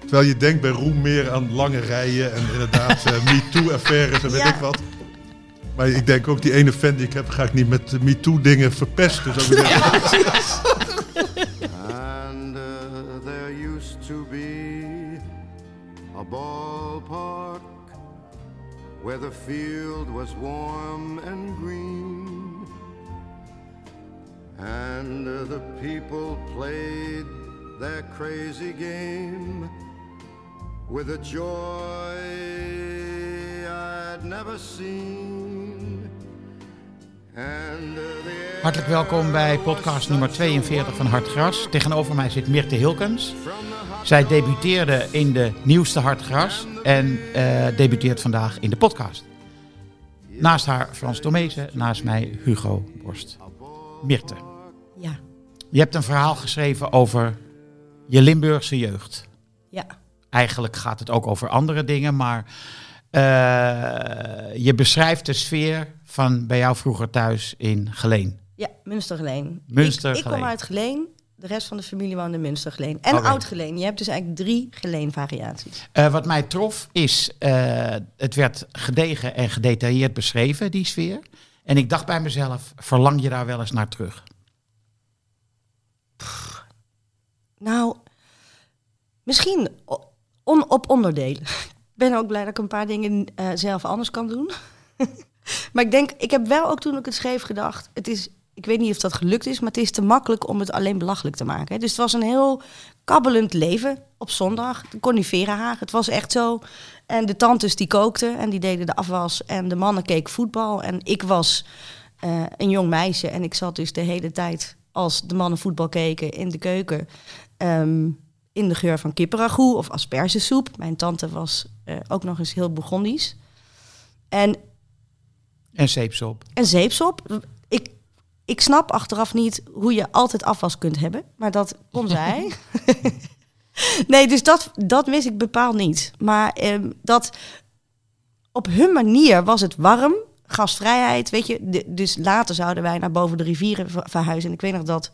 Terwijl je denkt bij Roem meer aan lange rijen en inderdaad uh, MeToo-affaires en weet Ja. ik wat. Maar ik denk ook, die ene fan die ik heb, ga ik niet met MeToo-dingen verpesten. Zou ik zeggen. And uh, there used to be a ballpark where the field was warm and green. And uh, the people played their crazy game with a joy I'd never seen. And uh, the Hartelijk welkom bij podcast nummer 42 van Hartgras. Tegenover mij zit Mirte Hilkens. Zij debuteerde in de nieuwste Hartgras en eh, debuteert vandaag in de podcast. Naast haar Frans Tomezen, naast mij Hugo Borst. Mirte, Ja, je hebt een verhaal geschreven over je Limburgse jeugd. ja. Eigenlijk gaat het ook over andere dingen, maar eh, je beschrijft de sfeer van bij jou vroeger thuis in Geleen. Ja, Münstergeleen. Münstergeleen. Ik, ik kom uit Geleen. De rest van de familie woonde in Münstergeleen. En. Oud-Geleen. Je hebt dus eigenlijk drie Geleen-variaties. Eh, wat mij trof is, eh, het werd gedegen en gedetailleerd beschreven, die sfeer. En ik dacht bij mezelf, verlang je daar wel eens naar terug? Nou, misschien op onderdelen. Ik ben ook blij dat ik een paar dingen eh, zelf anders kan doen. maar ik denk, ik heb wel ook toen ik het schreef gedacht... Het is, ik weet niet of dat gelukt is, maar het is te makkelijk om het alleen belachelijk te maken. Dus het was een heel kabbelend leven op zondag. De Coniferenhaag, het was echt zo. En de tantes die kookten en die deden de afwas. En de mannen keken voetbal. En ik was eh, een jong meisje. En ik zat dus de hele tijd, als de mannen voetbal keken, in de keuken. ehm, in de geur van kippenragout of aspergesoep. Mijn tante was eh, ook nog eens heel Burgondisch. En En zeepsop. en zeepsop. Ik, ik snap achteraf niet hoe je altijd afwas kunt hebben. Maar dat kon zij. nee, dus dat, dat mis ik bepaald niet. Maar ehm, dat op hun manier was het warm. Gastvrijheid, weet je. De- dus later zouden wij naar boven de rivieren ver- verhuizen. En ik weet nog dat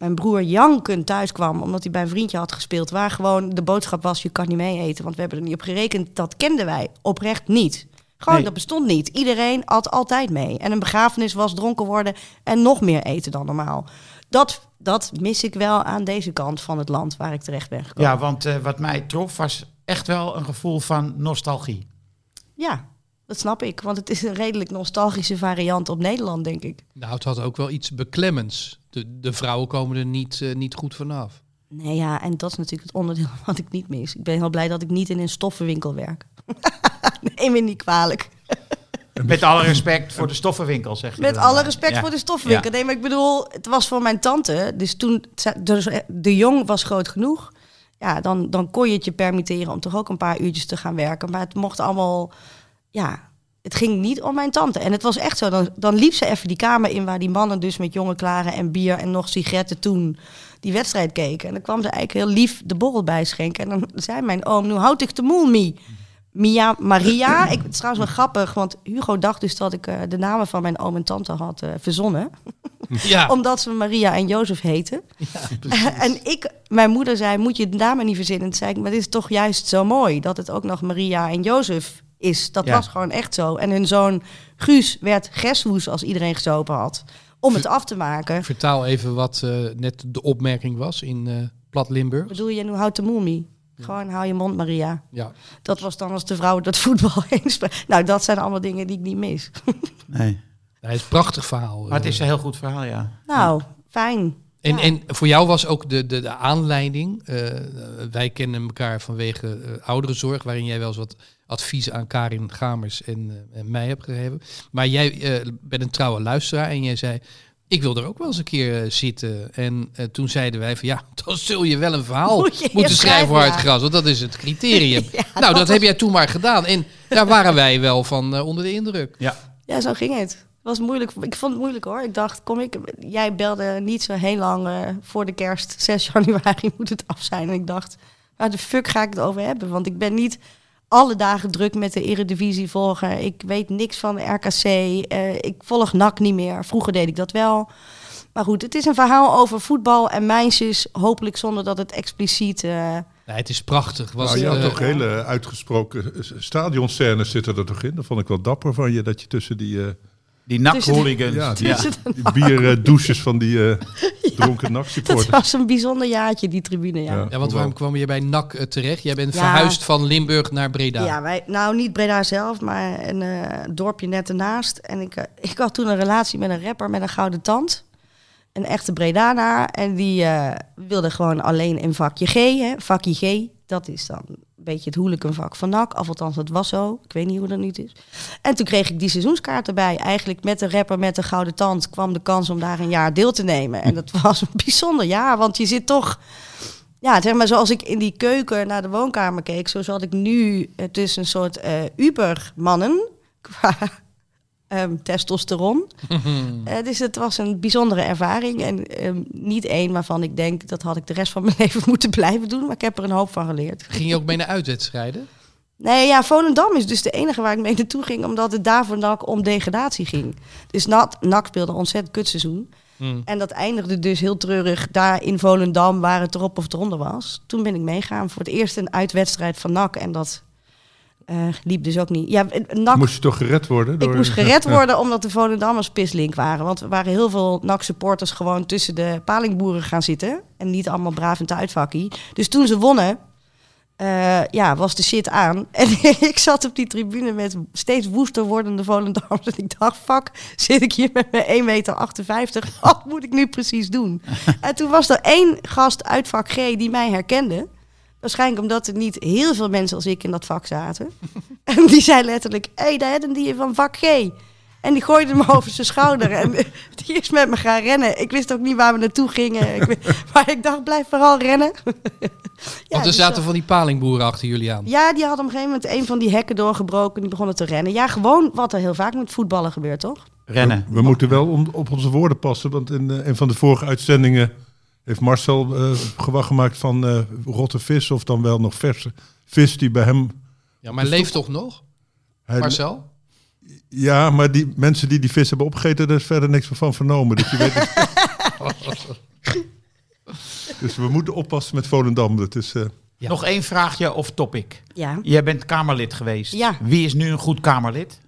mijn broer jankend thuis kwam... omdat hij bij een vriendje had gespeeld... waar gewoon de boodschap was, je kan niet mee eten... want we hebben er niet op gerekend. Dat kenden wij oprecht niet. Gewoon, Nee. dat bestond niet. Iedereen had altijd mee. En een begrafenis was dronken worden en nog meer eten dan normaal. Dat, dat mis ik wel aan deze kant van het land waar ik terecht ben gekomen. Ja, want eh, wat mij trof was echt wel een gevoel van nostalgie. Ja, dat snap ik. Want het is een redelijk nostalgische variant op Nederland, denk ik. Nou, het had ook wel iets beklemmends. De, de vrouwen komen er niet, eh, niet goed vanaf. Nee, ja, en dat is natuurlijk het onderdeel wat ik niet mis. Ik ben heel blij dat ik niet in een stoffenwinkel werk. Neem me niet kwalijk. Met alle respect voor de stoffenwinkel, zeg je Met dan. alle respect Ja. voor de stoffenwinkel. Nee, maar ik bedoel, het was voor mijn tante. Dus toen dus de jong was groot genoeg. Ja, dan, dan kon je het je permitteren om toch ook een paar uurtjes te gaan werken. Maar het mocht allemaal, ja, het ging niet om mijn tante. En het was echt zo, dan, dan liep ze even die kamer in waar die mannen dus met jonge klaren en bier en nog sigaretten toen die wedstrijd keken. En dan kwam ze eigenlijk heel lief de borrel bijschenken. En dan zei mijn oom, nu houd ik de moel mee. Mia Maria. Ik, het is trouwens wel grappig, want Hugo dacht dus dat ik eh, de namen van mijn oom en tante had eh, verzonnen. Ja, Omdat ze Maria en Jozef heten. en ik, mijn moeder zei, moet je de namen niet verzinnen? Toen zei ik, maar dit is toch juist zo mooi dat het ook nog Maria en Jozef is. Dat Ja. was gewoon echt zo. En hun zoon Guus werd Greshoes als iedereen gezopen had. Om het af te maken. vertaal even wat eh, net de opmerking was in eh Plat Limburg. Bedoel je, nu houdt de moemie? Gewoon hou je mond, Maria. Ja. Dat was dan als de vrouw dat voetbal speelt. Nou, dat zijn allemaal dingen die ik niet mis. Nee. Dat is een prachtig verhaal. Maar het is eh. een heel goed verhaal, ja. Nou, fijn. En, Ja. en voor jou was ook de, de, de aanleiding. eh, wij kennen elkaar vanwege eh, ouderenzorg, waarin jij wel eens wat advies aan Karin Gamers en, eh, en mij hebt gegeven. Maar jij eh, bent een trouwe luisteraar en jij zei. Ik wil er ook wel eens een keer eh, zitten. En eh, toen zeiden wij van ja, dan zul je wel een verhaal Moet je moeten schrijven voor het gras. Want dat is het criterium. Ja, nou, dat, dat heb jij toen maar gedaan. En daar waren wij wel van eh, onder de indruk. Ja. Ja, zo ging het. Het was moeilijk. Ik vond het moeilijk hoor. Ik dacht, kom ik. Jij belde niet zo heel lang eh, voor de kerst. 6 januari moet het af zijn. En ik dacht, waar de fuck ga ik het over hebben? Want ik ben niet alle dagen druk met de Eredivisie volgen. Ik weet niks van de RKC. Eh, ik volg NAC niet meer. Vroeger deed ik dat wel. Maar goed, het is een verhaal over voetbal en meisjes. Hopelijk zonder dat het expliciet. eh, Nee, het is prachtig. Was, Nou, je had eh, toch hele uitgesproken stadionscènes zitten er toch in? Dat vond ik wel dapper van je, dat je tussen die, eh Die NAC-hooligans. ja, die, Ja. die bierdouches van die eh, dronken dat NAC-supporters. was een bijzonder jaartje, die tribune. Ja. Ja. Want waarom kwam je bij NAC eh, terecht? Jij bent Ja. verhuisd van Limburg naar Breda. Ja, wij, nou niet Breda zelf, maar een eh, dorpje net ernaast. En ik, eh, ik had toen een relatie met een rapper met een gouden tand. Een echte Bredanaar. En die eh, wilde gewoon alleen in vakje G, hè, vakje G. Dat is dan beetje het hooliganvak van NAC. Of althans, dat was zo. Ik weet niet hoe dat nu is. En toen kreeg ik die seizoenskaart erbij. Eigenlijk met de rapper met de gouden tand kwam de kans om daar een jaar deel te nemen. En dat was een bijzonder jaar, want je zit toch... Ja, zeg maar zoals ik in die keuken naar de woonkamer keek, zo zat ik nu eh, tussen een soort eh ubermannen qua ehm, testosteron. Eh, dus het was een bijzondere ervaring en ehm, niet één waarvan ik denk dat had ik de rest van mijn leven moeten blijven doen, maar ik heb er een hoop van geleerd. Ging je ook mee naar uitwedstrijden? Nee, ja, Volendam is dus de enige waar ik mee naartoe ging, omdat het daar voor NAC om degradatie ging. Dus NAC, speelde een ontzettend kutseizoen. Hmm. En dat eindigde dus heel treurig daar in Volendam, waar het erop of eronder was. Toen ben ik meegaan voor het eerst een uitwedstrijd van NAC. En dat eh, liep dus ook niet. Ja, NAC, Moest je toch gered worden? ik door- moest gered worden omdat de Volendammers pislink waren. Want er waren heel veel NAC-supporters gewoon tussen de palingboeren gaan zitten. En niet allemaal braaf in het uitvakkie. Dus toen ze wonnen, eh, ja, was de shit aan. En ik zat op die tribune met steeds woester wordende Volendammers. En ik dacht, fuck, zit ik hier met mijn 1,58 meter? Wat moet ik nu precies doen? en toen was er één gast uit vak G die mij herkende. Waarschijnlijk omdat er niet heel veel mensen als ik in dat vak zaten. en die zei letterlijk, hé, hey, daar hebben die van vak G. En die gooide me over zijn schouder. En eh, die is met me gaan rennen. Ik wist ook niet waar we naartoe gingen. Ik, weet- maar ik dacht, blijf vooral rennen. Ja, Want er dus zaten dat- van die palingboeren achter jullie aan. ja, die had op een gegeven moment een van die hekken doorgebroken. Die begonnen te rennen. Ja, gewoon wat er heel vaak met voetballen gebeurt, toch? Rennen. We, we moeten wel om, op onze woorden passen, want in eh, een van de vorige uitzendingen heeft Marcel eh gewacht gemaakt van eh, rotte vis, of dan wel nog verse vis die bij hem... Ja, maar leeft toch nog, hij- Marcel? Ja, maar die mensen die die vis hebben opgegeten, daar is verder niks meer van vernomen. Dus, je weet het. dus we moeten oppassen met Volendam. Dat is, eh, Ja. Nog één vraagje of topic. Ja. Jij bent Kamerlid geweest. Ja. Wie is nu een goed Kamerlid?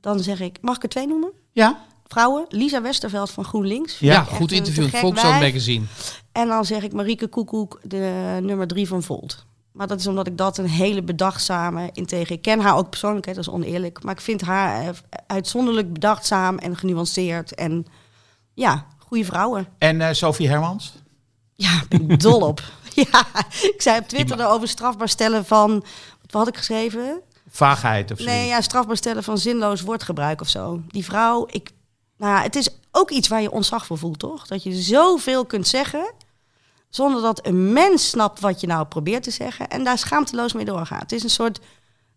Dan zeg ik, mag ik er twee noemen? Ja. Vrouwen, Lisa Westerveld van GroenLinks. Ja, goed interview in het Volkswagen. Magazine. En dan zeg ik Marieke Koekoek, de nummer drie van Volt. Maar dat is omdat ik dat een hele bedachtzame integer... Ik ken haar ook persoonlijk, hè, dat is oneerlijk. Maar ik vind haar eh, uitzonderlijk bedachtzaam en genuanceerd. En ja, goede vrouwen. En eh, Sophie Hermans? Ja, ben ik dol op. Ja, ik zei op Twitter erover strafbaar stellen van... Wat had ik geschreven? Vaagheid of zo. Nee, ja, strafbaar stellen van zinloos woordgebruik of zo. Die vrouw, ik, nou ja, het is ook iets waar je ontzag voor voelt, toch? Dat je zoveel kunt zeggen zonder dat een mens snapt wat je nou probeert te zeggen en daar schaamteloos mee doorgaat. Het is een soort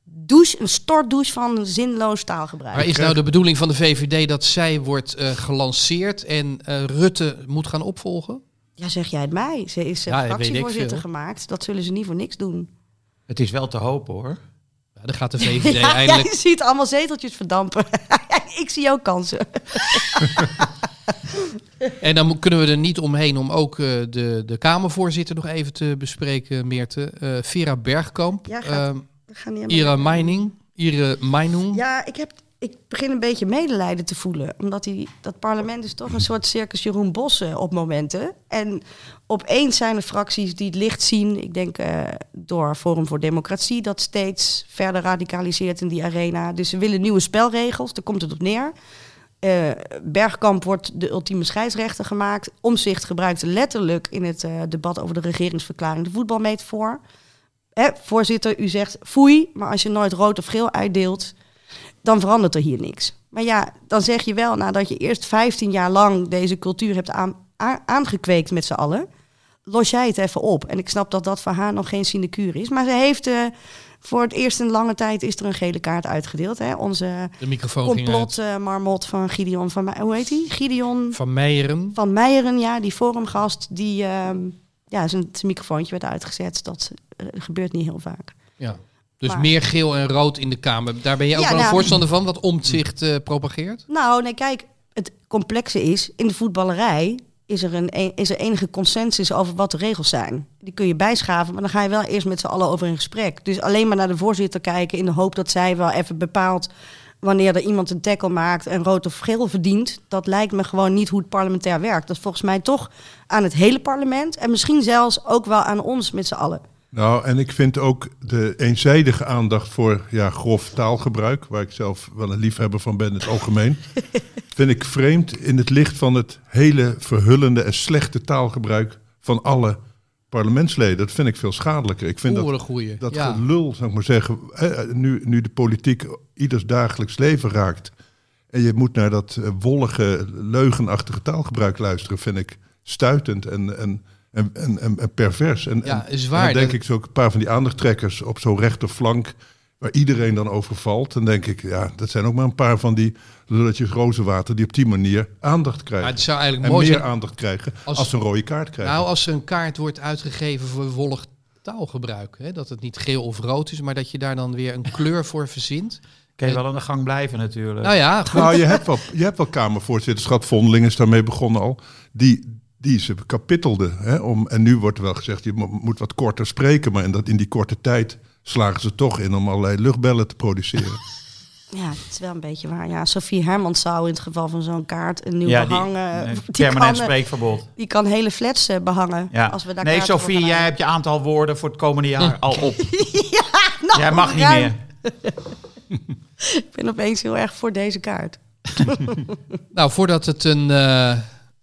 douche, een stortdouche van zinloos taalgebruik. Maar is nou de bedoeling van de VVD dat zij wordt eh, gelanceerd en eh, Rutte moet gaan opvolgen? Ja, zeg jij het mij. Ze is Ja, ik fractievoorzitter gemaakt. Dat zullen ze niet voor niks doen. Het is wel te hopen hoor. Dan gaat de VVD Ja, eindelijk... jij ziet allemaal zeteltjes verdampen. ik zie ook kansen. En dan kunnen we er niet omheen om ook eh, de, de Kamervoorzitter nog even te bespreken, Meerte. Eh, Vera Bergkamp, Ja, gaat- ehm, Ira Meining, Ira Meinung. Ja, ik, heb, ik begin een beetje medelijden te voelen. Omdat die, dat parlement is toch een soort circus Jeroen Bossen op momenten. En opeens zijn er fracties die het licht zien. Ik denk eh, door Forum voor Democratie dat steeds verder radicaliseert in die arena. Dus ze willen nieuwe spelregels, daar komt het op neer. Eh, Bergkamp wordt de ultieme scheidsrechter gemaakt. Omzicht gebruikte letterlijk in het eh, debat over de regeringsverklaring de voetbalmetafoor. Hè, voorzitter, u zegt foei, maar als je nooit rood of geel uitdeelt, dan verandert er hier niks. Maar ja, dan zeg je wel, nadat je eerst 15 jaar lang deze cultuur hebt aan, aangekweekt met z'n allen, los jij het even op. En ik snap dat dat voor haar nog geen sinecure is. Maar ze heeft eh, voor het eerst in lange tijd is er een gele kaart uitgedeeld. Hè? Onze De microfoon complot eh, marmot van Gideon van hoe heet hij? Gideon Van Meijeren. van Meijeren, ja, die forumgast, die ehm, ja, zijn, zijn microfoontje werd uitgezet. Dat eh, gebeurt niet heel vaak. Ja. Dus Maar- meer geel en rood in de Kamer. Daar ben je ook Ja, wel een nou- voorstander van, wat omzicht eh propageert? Nou, nee, kijk, het complexe is, in de voetballerij is er, een, is er enige consensus over wat de regels zijn. Die kun je bijschaven, maar dan ga je wel eerst met z'n allen over in gesprek. Dus alleen maar naar de voorzitter kijken in de hoop dat zij wel even bepaalt wanneer er iemand een tackle maakt en rood of geel verdient. Dat lijkt me gewoon niet hoe het parlementair werkt. Dat is volgens mij toch aan het hele parlement en misschien zelfs ook wel aan ons met z'n allen. Nou, en ik vind ook de eenzijdige aandacht voor ja, grof taalgebruik, waar ik zelf wel een liefhebber van ben in het algemeen, vind ik vreemd in het licht van het hele verhullende en slechte taalgebruik van alle parlementsleden. Dat vind ik veel schadelijker. Ik vind Oeh, dat, goeie. dat ja. gelul, zou ik maar zeggen, hè, nu, nu de politiek ieders dagelijks leven raakt en je moet naar dat eh, wollige, leugenachtige taalgebruik luisteren, vind ik stuitend en, en, en, en, en, en pervers. En, Ja, en- is en waar. dan denk Dat- ik zo ook een paar van die aandachttrekkers op zo'n rechterflank, waar iedereen dan over valt. Dan denk ik, ja, dat zijn ook maar een paar van die lulletjes rozenwater die op die manier aandacht Maar krijgen. het zou eigenlijk en mooi meer zijn. aandacht krijgen als- als, ze een rode kaart krijgen. Nou, als er een kaart wordt uitgegeven voor wollig taalgebruik. Hè, dat het niet geel of rood is, maar dat je daar dan weer een kleur voor verzint. Kan je wel aan de gang blijven natuurlijk. Nou ja, goed. Nou, je hebt wel, je hebt wel Kamervoorzitterschap. Vondeling is daarmee begonnen al. Die, die ze kapittelden. Hè, om, en nu wordt er wel gezegd, je mo- moet wat korter spreken. Maar in, dat, in die korte tijd slagen ze toch in om allerlei luchtbellen te produceren. Ja, het is wel een beetje waar. Ja, Sophie Hermans zou in het geval van zo'n kaart een nieuw ja, die, behang... eh, een die permanent kan, spreekverbod. Die kan hele flats eh, behangen. Ja. Als we daar Nee, gaan jij hebt je aantal woorden voor het komende jaar al op. Nou, jij mag niet meer. Ik ben opeens heel erg voor deze kaart. nou, voordat het een, eh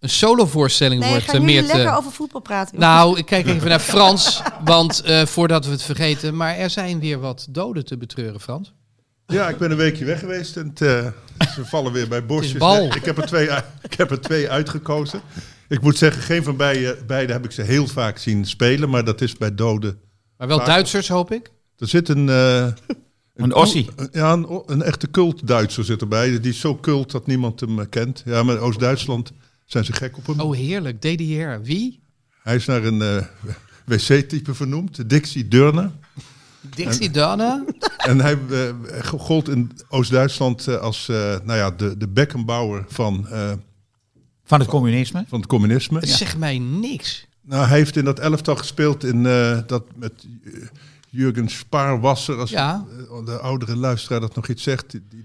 een solo-voorstelling Nee, wordt, gaan eh, jullie Meerte. lekker over voetbal praten? Nou, ik kijk even naar Frans, want eh, voordat we het vergeten. Maar er zijn weer wat doden te betreuren, Frans. ja, ik ben een weekje weg geweest. En eh, ze vallen weer bij bosjes. Nee, ik, heb er twee, ik heb er twee uitgekozen. Ik moet zeggen, geen van beide, beide heb ik ze heel vaak zien spelen. Maar dat is bij doden. Maar wel Vaak. Duitsers, hoop ik. Er zit een... eh, Een Ossie. Een- Ja, een, een echte cult-Duitser zit erbij. Die is zo cult dat niemand hem eh, kent. Ja, maar Oost-Duitsland zijn ze gek op hem. Oh, heerlijk. DDR. Wie? Hij is naar een eh, wc-type vernoemd, Dixie Durner. Dixie Donna? En hij eh, gold in Oost-Duitsland eh, als eh, nou ja, de, de Beckenbauer van, eh, Van het communisme. van het communisme. Het zegt mij niks. Nou, hij heeft in dat elftal gespeeld in eh, dat met Jurgen Spaarwasser. Als Ja. de oudere luisteraar dat nog iets zegt. Die, die-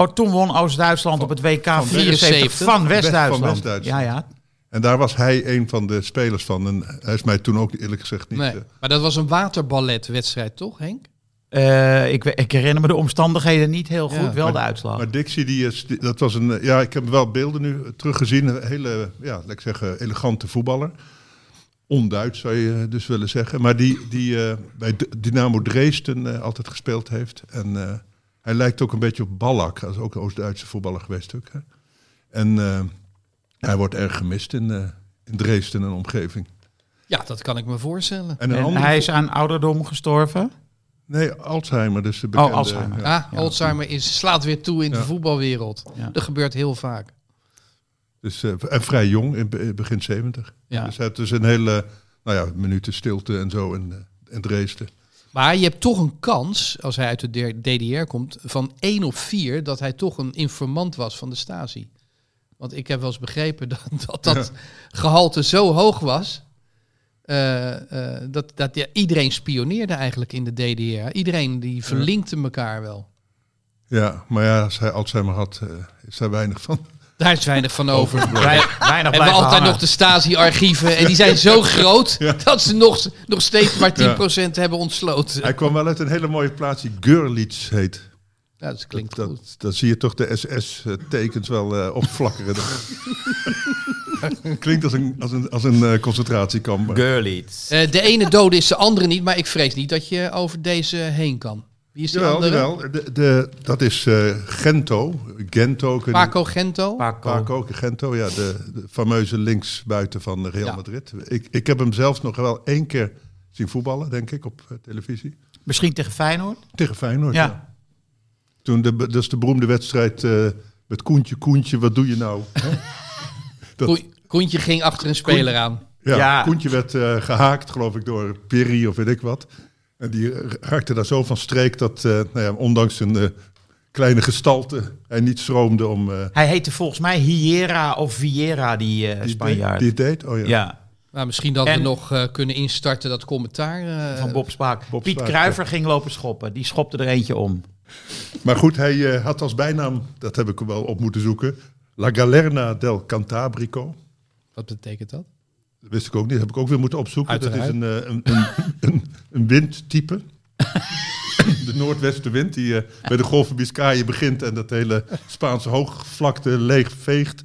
Oh, toen won Oost-Duitsland op het WK 74 74. van West-Duitsland. Ja, ja. en daar was hij een van de spelers van. En hij is mij toen ook eerlijk gezegd niet... Nee. eh, Maar dat was een waterballetwedstrijd, toch, Henk? Eh, ik, ik herinner me de omstandigheden niet heel Ja, goed, wel maar- de uitslag. Maar Dixie, die is, die- dat was een, eh, ja, ik heb wel beelden nu teruggezien. Een hele, ja, laat ik zeggen, elegante voetballer. Onduits zou je dus willen zeggen. Maar die, die eh, bij Dynamo Dresden eh, altijd gespeeld heeft. En eh, hij lijkt ook een beetje op Ballack. Dat is ook een Oost-Duitse voetballer geweest. Ook, hè. En eh, hij wordt erg gemist in, eh, in Dresden en omgeving. Ja, dat kan ik me voorstellen. En hij is aan ouderdom gestorven. Nee, Alzheimer. Dus de bekende, Alzheimer. ja. Ah, Alzheimer is, slaat weer toe in de voetbalwereld. Ja. Dat gebeurt heel vaak. Dus, eh, en vrij jong, in be- begin 70. Ja. Dus het is een hele, nou ja, minuten stilte en zo in, eh, in Dresden. Maar je hebt toch een kans, als hij uit de DDR komt, van 1 op 4 dat hij toch een informant was van de Stasi. Want ik heb wel eens begrepen dat dat, dat gehalte zo hoog was. eh, eh, dat dat ja, iedereen spioneerde eigenlijk in de DDR. Iedereen die verlinkte elkaar wel. Ja, maar ja, als hij Alzheimer had, eh, is daar weinig van. Daar is weinig van over. Wei- weinig Hebben we altijd hangen. nog de Stasi-archieven. En die zijn zo groot dat ze nog, nog steeds maar 10% hebben ontsloten. Hij kwam wel uit een hele mooie plaats die Görlitz heet. Ja, dat klinkt dat, goed. Dan zie je toch de SS-tekens wel eh, opflakkeren. Klinkt als een, als een, als een eh, concentratiekamp. Girlies. Eh, de ene dode is de andere niet, maar ik vrees niet dat je over deze heen kan. Wie is die Jawel, andere? jawel. De, de, dat is eh, Gento. Gento. kun je- Paco Gento. Paco. Paco Gento, ja, de, de fameuze linksbuiten van Real Ja. Madrid. Ik, ik heb hem zelf nog wel één keer zien voetballen, denk ik, op eh, televisie. Misschien tegen Feyenoord? Tegen Feyenoord, ja. Ja. Toen de, dat is de beroemde wedstrijd eh, met Koentje, Koentje, wat doe je nou? Dat- Koentje ging achter een speler aan. Ja, Ja. Koentje werd eh, gehaakt, geloof ik, door Piri of weet ik wat. En die raakte daar zo van streek dat, eh, nou ja, ondanks zijn eh, kleine gestalte, hij niet schroomde om... eh, Hij heette volgens mij Hiera of Viera, die eh die, Spanjaard. die het deed. Oh ja. ja. Maar misschien dat En- we nog eh, kunnen instarten dat commentaar. eh, van Bob Spaak. Bob Piet Kruiver ging lopen schoppen. Die schopte er eentje om. Maar goed, hij eh, had als bijnaam, dat heb ik wel op moeten zoeken, La Galerna del Cantabrico. Wat betekent dat? Dat wist ik ook niet, dat heb ik ook weer moeten opzoeken. Dat is een, eh, een, een, een, een windtype. de noordwestenwind die eh, bij de Golf van Biscayen begint en dat hele Spaanse hoogvlakte leeg veegt.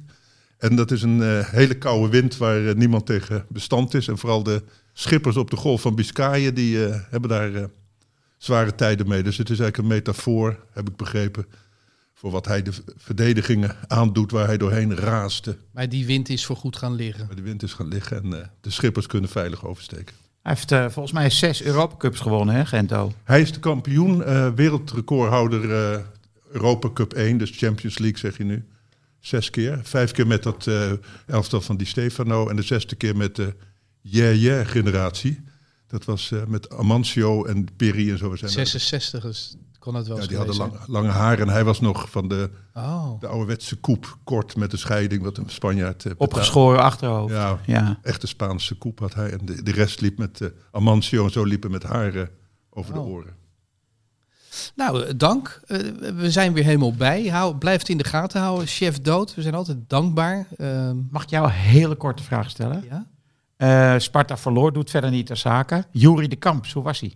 En dat is een eh, hele koude wind waar niemand tegen bestand is. En vooral de schippers op de Golf van Biscayen die hebben daar zware tijden mee. Dus het is eigenlijk een metafoor, heb ik begrepen, voor wat hij de verdedigingen aandoet waar hij doorheen raaste. Maar die wind is voor goed gaan liggen. Maar de wind is gaan liggen en eh, de schippers kunnen veilig oversteken. Hij heeft eh, volgens mij zes Europa Cups gewonnen, hè, Gento? Hij is de kampioen, eh, wereldrecordhouder eh, Europa Cup 1, dus Champions League zeg je nu. Zes keer. Vijf keer met dat eh, elftal van Di Stefano en de zesde keer met de Yeah Yeah generatie. Dat was eh, met Amancio en Peri en zo. We zijn 66 is, kon het wel ja, die hadden lang, lange haar en hij was nog van de. Oh. de ouderwetse koep, kort met de scheiding, wat een Spanjaard betaalt. Opgeschoren achterhoofd. Ja, Ja. echte Spaanse koep had hij. En de, de rest liep met eh, Amancio en zo liepen met haren over de Oh. oren. Nou, eh, dank. Eh, we zijn weer helemaal bij. Hou, blijf het in de gaten houden. Chef dood. We zijn altijd dankbaar. Ehm, Mag ik jou een hele korte vraag stellen? ja, Eh, Sparta verloor, doet verder niet ter zake. Jury de Kamp, hoe was hij?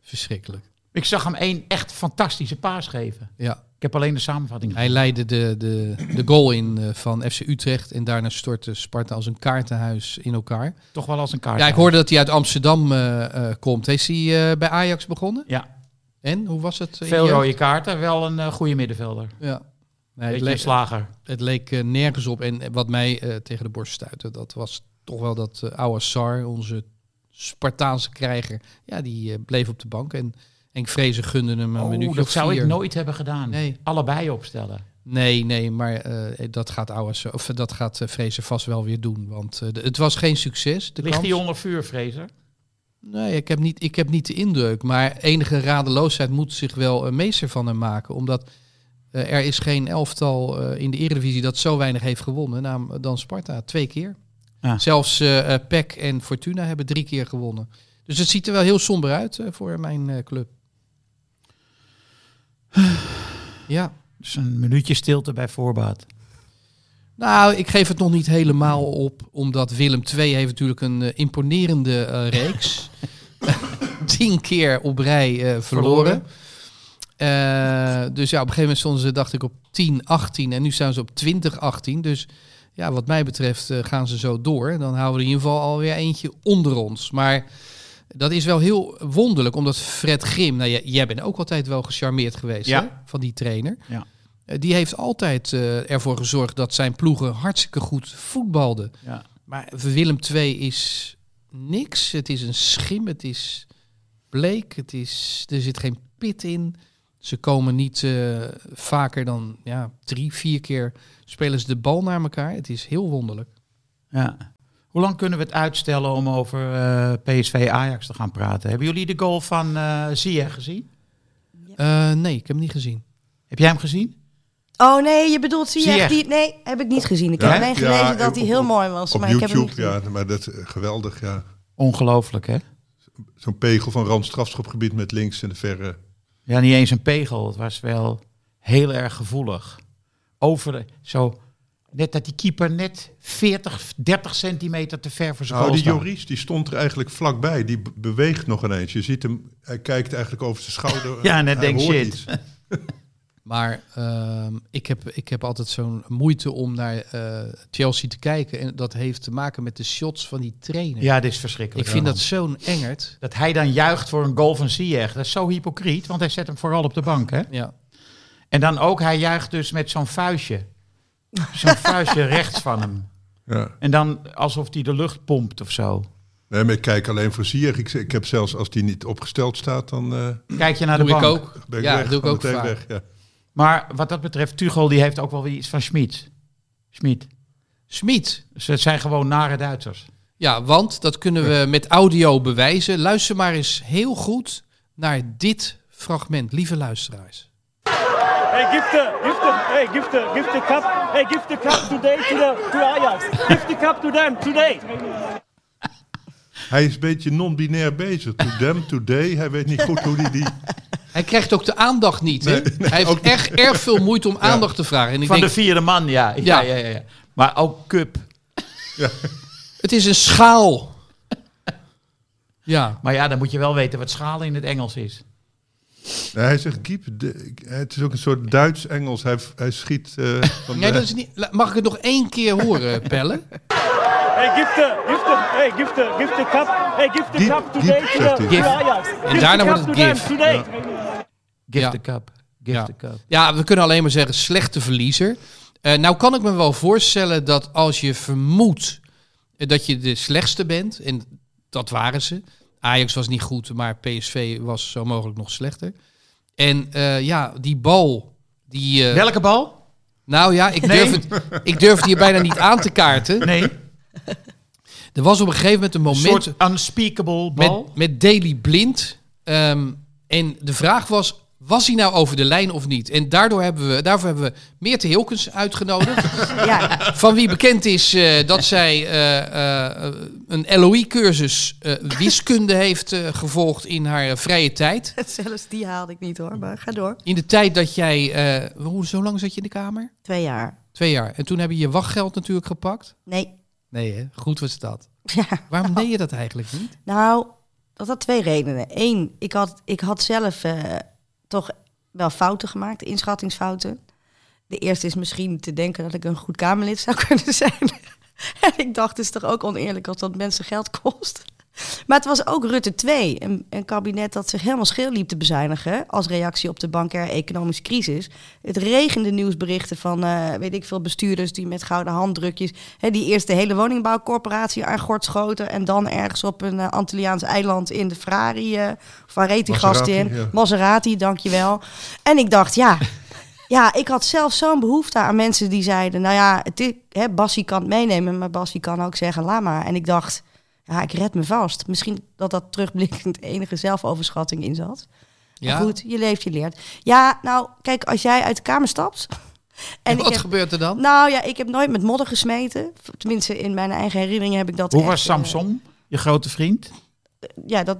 verschrikkelijk. Ik zag hem één echt fantastische paas geven. Ja. Ik heb alleen de samenvatting Hij leidde de, de, de goal in eh, van FC Utrecht. En daarna stortte Sparta als een kaartenhuis in elkaar. Toch wel als een kaart. Ja, ik hoorde dat hij uit Amsterdam eh, eh, komt. Is hij bij Ajax begonnen? Ja, En hoe was het? veel rode kaarten. Wel een goede middenvelder. Ja. Nee, het, leek, slager. het leek nergens op. En wat mij tegen de borst stuitte, dat was toch wel dat uh, oude Sar, onze Spartaanse krijger, ja, die bleef op de bank. En Henk Vrezen gunde hem een Oh, minuutje dat zou vier. ik nooit hebben gedaan. Nee. Allebei opstellen. Nee, nee, maar eh, dat gaat oude, Sar- of eh, dat gaat eh, Vrezen vast wel weer doen. Want eh, het was geen succes. De Ligt kans. hij onder vuur? Nee, ik heb, niet, ik heb niet de indruk. Maar enige radeloosheid moet zich wel een meester van hem maken. Omdat eh, er is geen elftal eh, in de Eredivisie dat zo weinig heeft gewonnen naam, dan Sparta. Twee keer. Ja. Zelfs eh eh, PEC en Fortuna hebben drie keer gewonnen. Dus het ziet er wel heel somber uit eh, voor mijn eh, club. Ja. Dus een minuutje stilte bij voorbaat. Nou, ik geef het nog niet helemaal op, omdat Willem II heeft natuurlijk een eh, imponerende eh, reeks. Tien keer op rij eh, verloren. Eh, dus ja, op een gegeven moment stonden ze, dacht ik, op 10, 18 en nu staan ze op 20, 18. Dus ja, wat mij betreft gaan ze zo door. Dan houden we er in ieder geval alweer eentje onder ons. Maar dat is wel heel wonderlijk, omdat Fred Grim, nou jij, jij bent ook altijd wel gecharmeerd geweest Ja. hè, van die trainer. Ja. Eh, Die heeft altijd eh, ervoor gezorgd dat zijn ploegen hartstikke goed voetbalden. Ja. Maar Willem II is niks. Het is een schim. Het is bleek. Het is, er zit geen pit in. Ze komen niet eh, vaker dan ja, drie, vier keer spelen ze de bal naar elkaar. Het is heel wonderlijk. Ja. Hoe lang kunnen we het uitstellen om over eh, PSV Ajax te gaan praten? Hebben jullie de goal van eh Ziyech gezien? Eh, nee, ik heb hem niet gezien. Heb jij hem gezien? Oh nee, je bedoelt Ziyech. die... Nee, heb ik niet gezien. Ik Ja? heb alleen gelezen Ja, dat hij heel op- mooi was. Op maar ik heb hem niet YouTube, ja, maar dat is geweldig, ja. Ongelooflijk, hè? Zo'n pegel van rand strafschopgebied met links in de verre. Ja, niet eens een pegel. Het was wel heel erg gevoelig. Over de, zo, net dat die keeper net 40, 30 centimeter te ver voor zijn Nou, die. Joris die stond er eigenlijk vlakbij. Die be- beweegt nog ineens. Je ziet hem, hij kijkt eigenlijk over zijn schouder. Ja, en Hij denkt, hoort shit. iets. Maar ehm, ik, heb, ik heb altijd zo'n moeite om naar eh, Chelsea te kijken. En dat heeft te maken met de shots van die trainer. Ja, dit is verschrikkelijk. ik vind dat zo'n engert. Dat hij dan juicht voor een goal van Ziyech. Dat is zo hypocriet, want hij zet hem vooral op de bank, hè? Ja. En dan ook, hij juicht dus met zo'n vuistje. Zo'n vuistje rechts van hem. Ja. En dan alsof hij de lucht pompt of zo. Nee, maar ik kijk alleen voor Ziyech. Ik, ik heb zelfs, als die niet opgesteld staat, dan eh, Kijk je naar de Doe ik bank. ook. ben ik Ja, weg. doe ik ook vaak. weg. Ja. Maar wat dat betreft, Tuchel die heeft ook wel weer iets van Schmid. Schmid. Smit. Dus het zijn gewoon nare Duitsers. Ja, want dat kunnen we met audio bewijzen. Luister maar eens heel goed naar dit fragment, lieve luisteraars. Hey, give the, give the, hey, give the, give the cup, hey, give the cup today to the, to Ajax. Give the cup to them today. Hij is een beetje non-binair bezig. To them, today. Hij weet niet goed hoe hij die... Hij krijgt ook de aandacht niet. Hè? Nee, nee, hij heeft echt erg veel moeite om aandacht te vragen. En ik Van denk, de vierde man, ja. Ja, Ja. ja. ja, ja. Maar ook Cup. het is een schaal. Ja, Maar ja, dan moet je wel weten wat schalen in het Engels is. Nee, hij zegt keep. de- het is ook een soort Duits-Engels. Hij, hij schiet eh, van nee, de- dat is niet, mag ik het nog één keer horen, Pelle? Hey, give the, give the, hey, give the, give the cup, hey, give the Diep, cup today diep, to, the, Give. Ajax. Give daarna the wordt cup het give. today. Give Ja. the cup. Give Ja. the cup. Ja, we kunnen alleen maar zeggen slechte verliezer. Eh, nou kan ik me wel voorstellen dat als je vermoedt eh, dat je de slechtste bent, en dat waren ze. Ajax was niet goed, maar PSV was zo mogelijk nog slechter. En eh, ja, die bal, die... eh, Welke bal? nou ja, ik Nee. durf, het, ik durf het hier bijna niet aan te kaarten. Nee. Er was op een gegeven moment een Een moment soort unspeakable bal. met, met Daily Blind. Ehm, en de vraag was, was hij nou over de lijn of niet? En daardoor hebben we, daarvoor hebben we Meerte Hilkens uitgenodigd. Ja, van wie bekend is eh, dat zij eh, eh, een LOE-cursus eh, wiskunde heeft gevolgd in haar vrije tijd. zelfs die haalde ik niet hoor, maar ga door. In de tijd dat jij... hoe, zo lang zat je in de kamer? Twee jaar. Twee jaar. En toen heb je je wachtgeld natuurlijk gepakt. Nee. Nee, hè? Goed was dat. Ja. Waarom deed je dat eigenlijk niet? Nou, dat had twee redenen. Eén, ik had, ik had zelf toch wel fouten gemaakt, inschattingsfouten. De eerste is misschien te denken dat ik een goed Kamerlid zou kunnen zijn. en ik dacht, het is toch ook oneerlijk als dat mensen geld kost. Maar het was ook Rutte 2, een, een kabinet dat zich helemaal scheel liep te bezuinigen als reactie op de bankaire economische crisis. Het regende nieuwsberichten van, eh, weet ik veel, bestuurders die met gouden handdrukjes, hè, die eerst de hele woningbouwcorporatie aan gort schoten en dan ergens op een eh, Antilliaans eiland in de Ferrari, eh of waar reed die gast Maserati, in? ja. Maserati, dankjewel. En ik dacht, ja, ja, ik had zelf zo'n behoefte aan mensen die zeiden... nou ja, het is, hè, Bassie kan het meenemen, maar Bassie kan ook zeggen... laat maar. En ik dacht, ja, ik red me vast. Misschien dat dat terugblikkend enige zelfoverschatting in zat. Maar goed, je leeft, je leert. Ja, nou, kijk, als jij uit de kamer stapt... En wat heb, gebeurt er dan? nou ja, ik heb nooit met modder gesmeten. Tenminste, in mijn eigen herinnering heb ik dat Hoe echt, was eh, Samson, je grote vriend? ja, dat...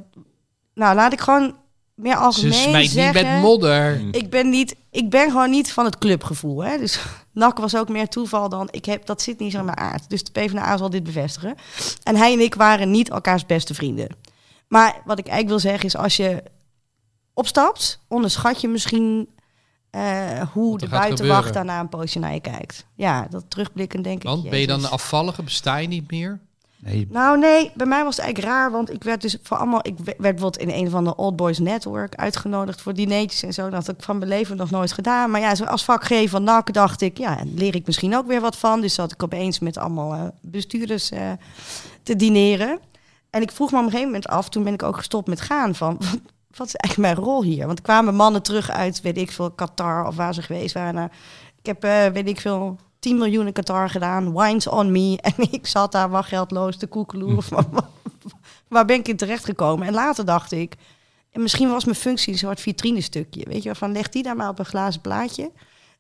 Nou, laat ik gewoon meer Ze algemeen smijt niet zeggen... met modder. Ik ben, niet, ik ben gewoon niet van het clubgevoel. Hè? Dus NAC was ook meer toeval dan... Ik heb, dat zit niet zo in mijn aard. Dus de PvdA zal dit bevestigen. En hij en ik waren niet elkaars beste vrienden. Maar wat ik eigenlijk wil zeggen is... Als je opstapt, onderschat je misschien... eh, hoe de buitenwacht daarna een poosje naar je kijkt. Ja, dat terugblikken denk ik... Want ben je dan Jezus. afvallige? Besta je niet meer? Nou nee, bij mij was het eigenlijk raar, want ik werd dus voor allemaal, ik werd bijvoorbeeld in een van de Old Boys Network uitgenodigd voor dineetjes en zo. Dat had ik van mijn leven nog nooit gedaan. Maar ja, als vakgever van NAC dacht ik, ja, leer ik misschien ook weer wat van. Dus zat ik opeens met allemaal eh, bestuurders eh, te dineren. En ik vroeg me op een gegeven moment af, toen ben ik ook gestopt met gaan van, wat is eigenlijk mijn rol hier? Want kwamen mannen terug uit, weet ik veel, Qatar of waar ze geweest waren. Ik heb, eh, weet ik veel, 10 miljoen in Qatar gedaan. Wines on me. En ik zat daar wachtgeldloos te koekeloeren. van, waar ben ik in terecht gekomen? En later dacht ik... En misschien was mijn functie een soort vitrinestukje. Weet je, van leg die daar maar op een glazen plaatje.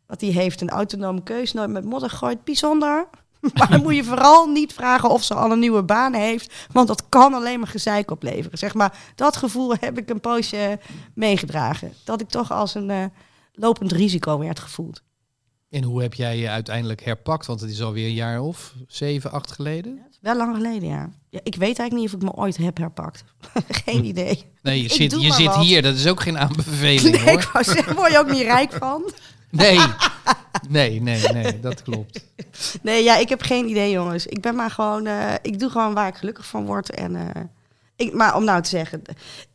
Want die heeft een autonome keus, nooit met modder gegooid. Bijzonder. Maar dan moet je vooral niet vragen of ze al een nieuwe baan heeft. Want dat kan alleen maar gezeik opleveren. Zeg maar, dat gevoel heb ik een poosje meegedragen. Dat ik toch als een eh, lopend risico werd gevoeld. En hoe heb jij je uiteindelijk herpakt? Want het is alweer een jaar of zeven, acht geleden. Wel lang geleden, ja. ja. Ik weet eigenlijk niet of ik me ooit heb herpakt. Geen idee. Nee, je Ik zit, je zit hier. Dat is ook geen aanbeveling Nee, hoor. ik wou zeggen, word je ook niet rijk van? Nee. Nee, nee, nee, dat klopt. Nee, ja, ik heb geen idee, jongens. Ik ben maar gewoon... eh, ik doe gewoon waar ik gelukkig van word. En, eh, ik, maar om nou te zeggen...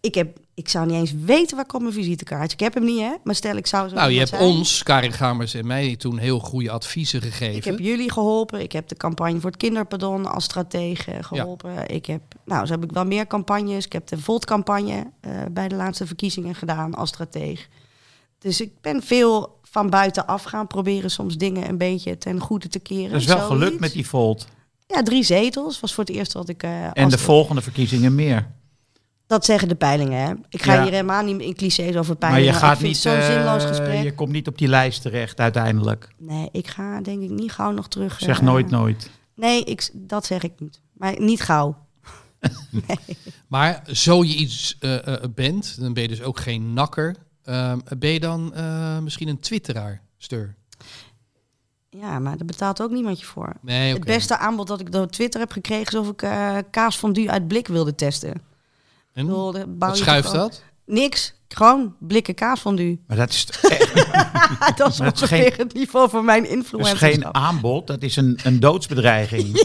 Ik, heb, ik zou niet eens weten waar komt mijn visitekaart. Ik heb hem niet, hè. Maar stel, ik zou zo Nou, je hebt zijn. ons, Karin Gamers en mij, toen heel goede adviezen gegeven. Ik heb jullie geholpen. Ik heb de campagne voor het kinderpardon als stratege geholpen. Ik heb, nou, zo heb ik wel meer campagnes. Ik heb de Volt-campagne eh, bij de laatste verkiezingen gedaan als strateeg. Dus ik ben veel van buitenaf gaan proberen soms dingen een beetje ten goede te keren. Dat is wel gelukt met die Volt. Ja, drie zetels was voor het eerst wat ik... eh, En de volgende verkiezingen meer. Dat zeggen de peilingen, hè. Ik ga Ja. hier helemaal niet in clichés over Maar peilingen. je gaat niet, zo'n eh, zinloos gesprek. je komt niet op die lijst terecht uiteindelijk. Nee, ik ga denk ik niet gauw nog terug. Zeg eh, nooit nooit. Nee, ik, dat zeg ik niet. Maar niet gauw. Maar zo je iets bent, dan ben je dus ook geen nakker. Ehm, ben je dan eh, misschien een twitteraar, Stur? Ja, maar daar betaalt ook niemand je voor. Nee. Het beste aanbod dat ik door Twitter heb gekregen... is of ik eh kaas fondue uit blik wilde testen. En? bedoel, Wat schuift dat? Niks. Gewoon blikken kaas fondue. Maar dat is, echt, dat is ongeveer geen- het niveau van mijn dat is geen aanbod, dat is een, een doodsbedreiging.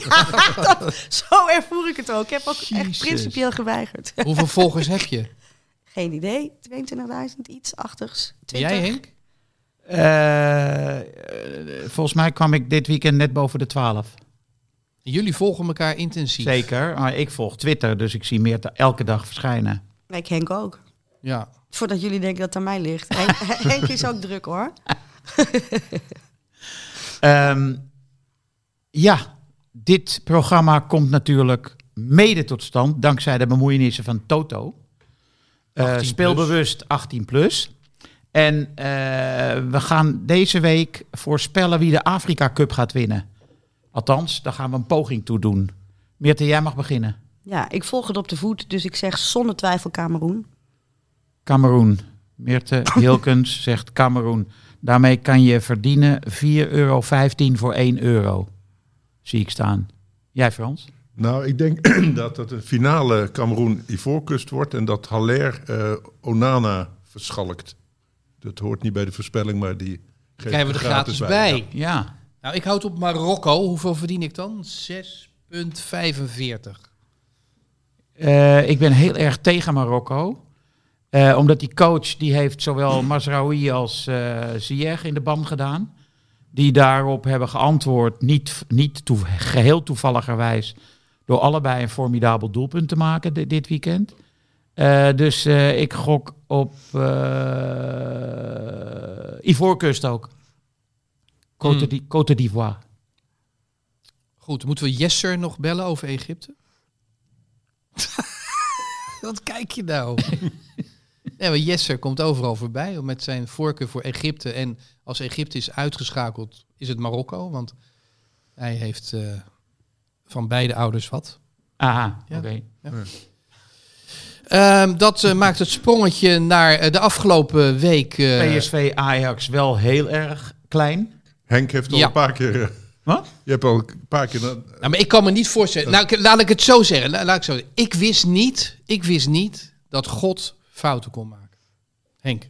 Zo ervoer ik het ook. Ik heb ook echt principieel geweigerd. Hoeveel volgers heb je? Geen idee. 22.000, iets achtigs. Ben jij, Henk? Eh, eh, volgens mij kwam ik dit weekend net boven de 12. Jullie volgen elkaar intensief. Zeker, maar ik volg Twitter, dus ik zie meer te- elke dag verschijnen. Ik Henk ook. Ja. Voordat jullie denken dat het aan mij ligt. Henk, Henk is ook druk hoor. Ehm, ja, dit programma komt natuurlijk mede tot stand dankzij de bemoeienissen van Toto. Eh 18 plus. speelbewust 18 plus. En eh, we gaan deze week voorspellen wie de Afrika Cup gaat winnen. Althans, daar gaan we een poging toe doen. Meerte, jij mag beginnen. Ja, ik volg het op de voet, dus ik zeg zonder twijfel Cameroen. Cameroen. Meerte Hilkens zegt Cameroen. Daarmee kan je verdienen 4,15 euro voor 1 euro. Zie ik staan. Jij Frans? Nou, ik denk dat het een finale Cameroen-Ivoorkust wordt en dat Haller eh, Onana verschalkt. Dat hoort niet bij de voorspelling, maar die Krijgen we er gratis bij. Ja. Ja. Nou, ik houd op Marokko. Hoeveel verdien ik dan? 6,45. Eh, ik ben heel erg tegen Marokko. Eh, omdat die coach, die heeft zowel Mazraoui als eh Ziyech in de ban gedaan. Die daarop hebben geantwoord, niet, niet toe, geheel toevalligerwijs, door allebei een formidabel doelpunt te maken di- dit weekend. Eh, dus eh, ik gok op eh Ivoorkust ook. Côte Hmm. d'I- Côte d'Ivoire. Goed, moeten we Jesser nog bellen over Egypte? Wat kijk je nou? ja, maar Jesser komt overal voorbij met zijn voorkeur voor Egypte. En als Egypte is uitgeschakeld, is het Marokko. Want hij heeft eh, van beide ouders wat. Aha, Ja. oké. Ehm, dat eh, maakt het sprongetje naar eh, de afgelopen week. eh, PSV Ajax wel heel erg klein. Henk heeft al Ja. een paar keer... Wat? je hebt al een paar keer... Nou, maar ik kan me niet voorstellen. Nou, ik- laat ik het zo zeggen. La- Laat ik, zo zeggen. ik wist niet, ik wist niet dat God fouten kon maken. Henk,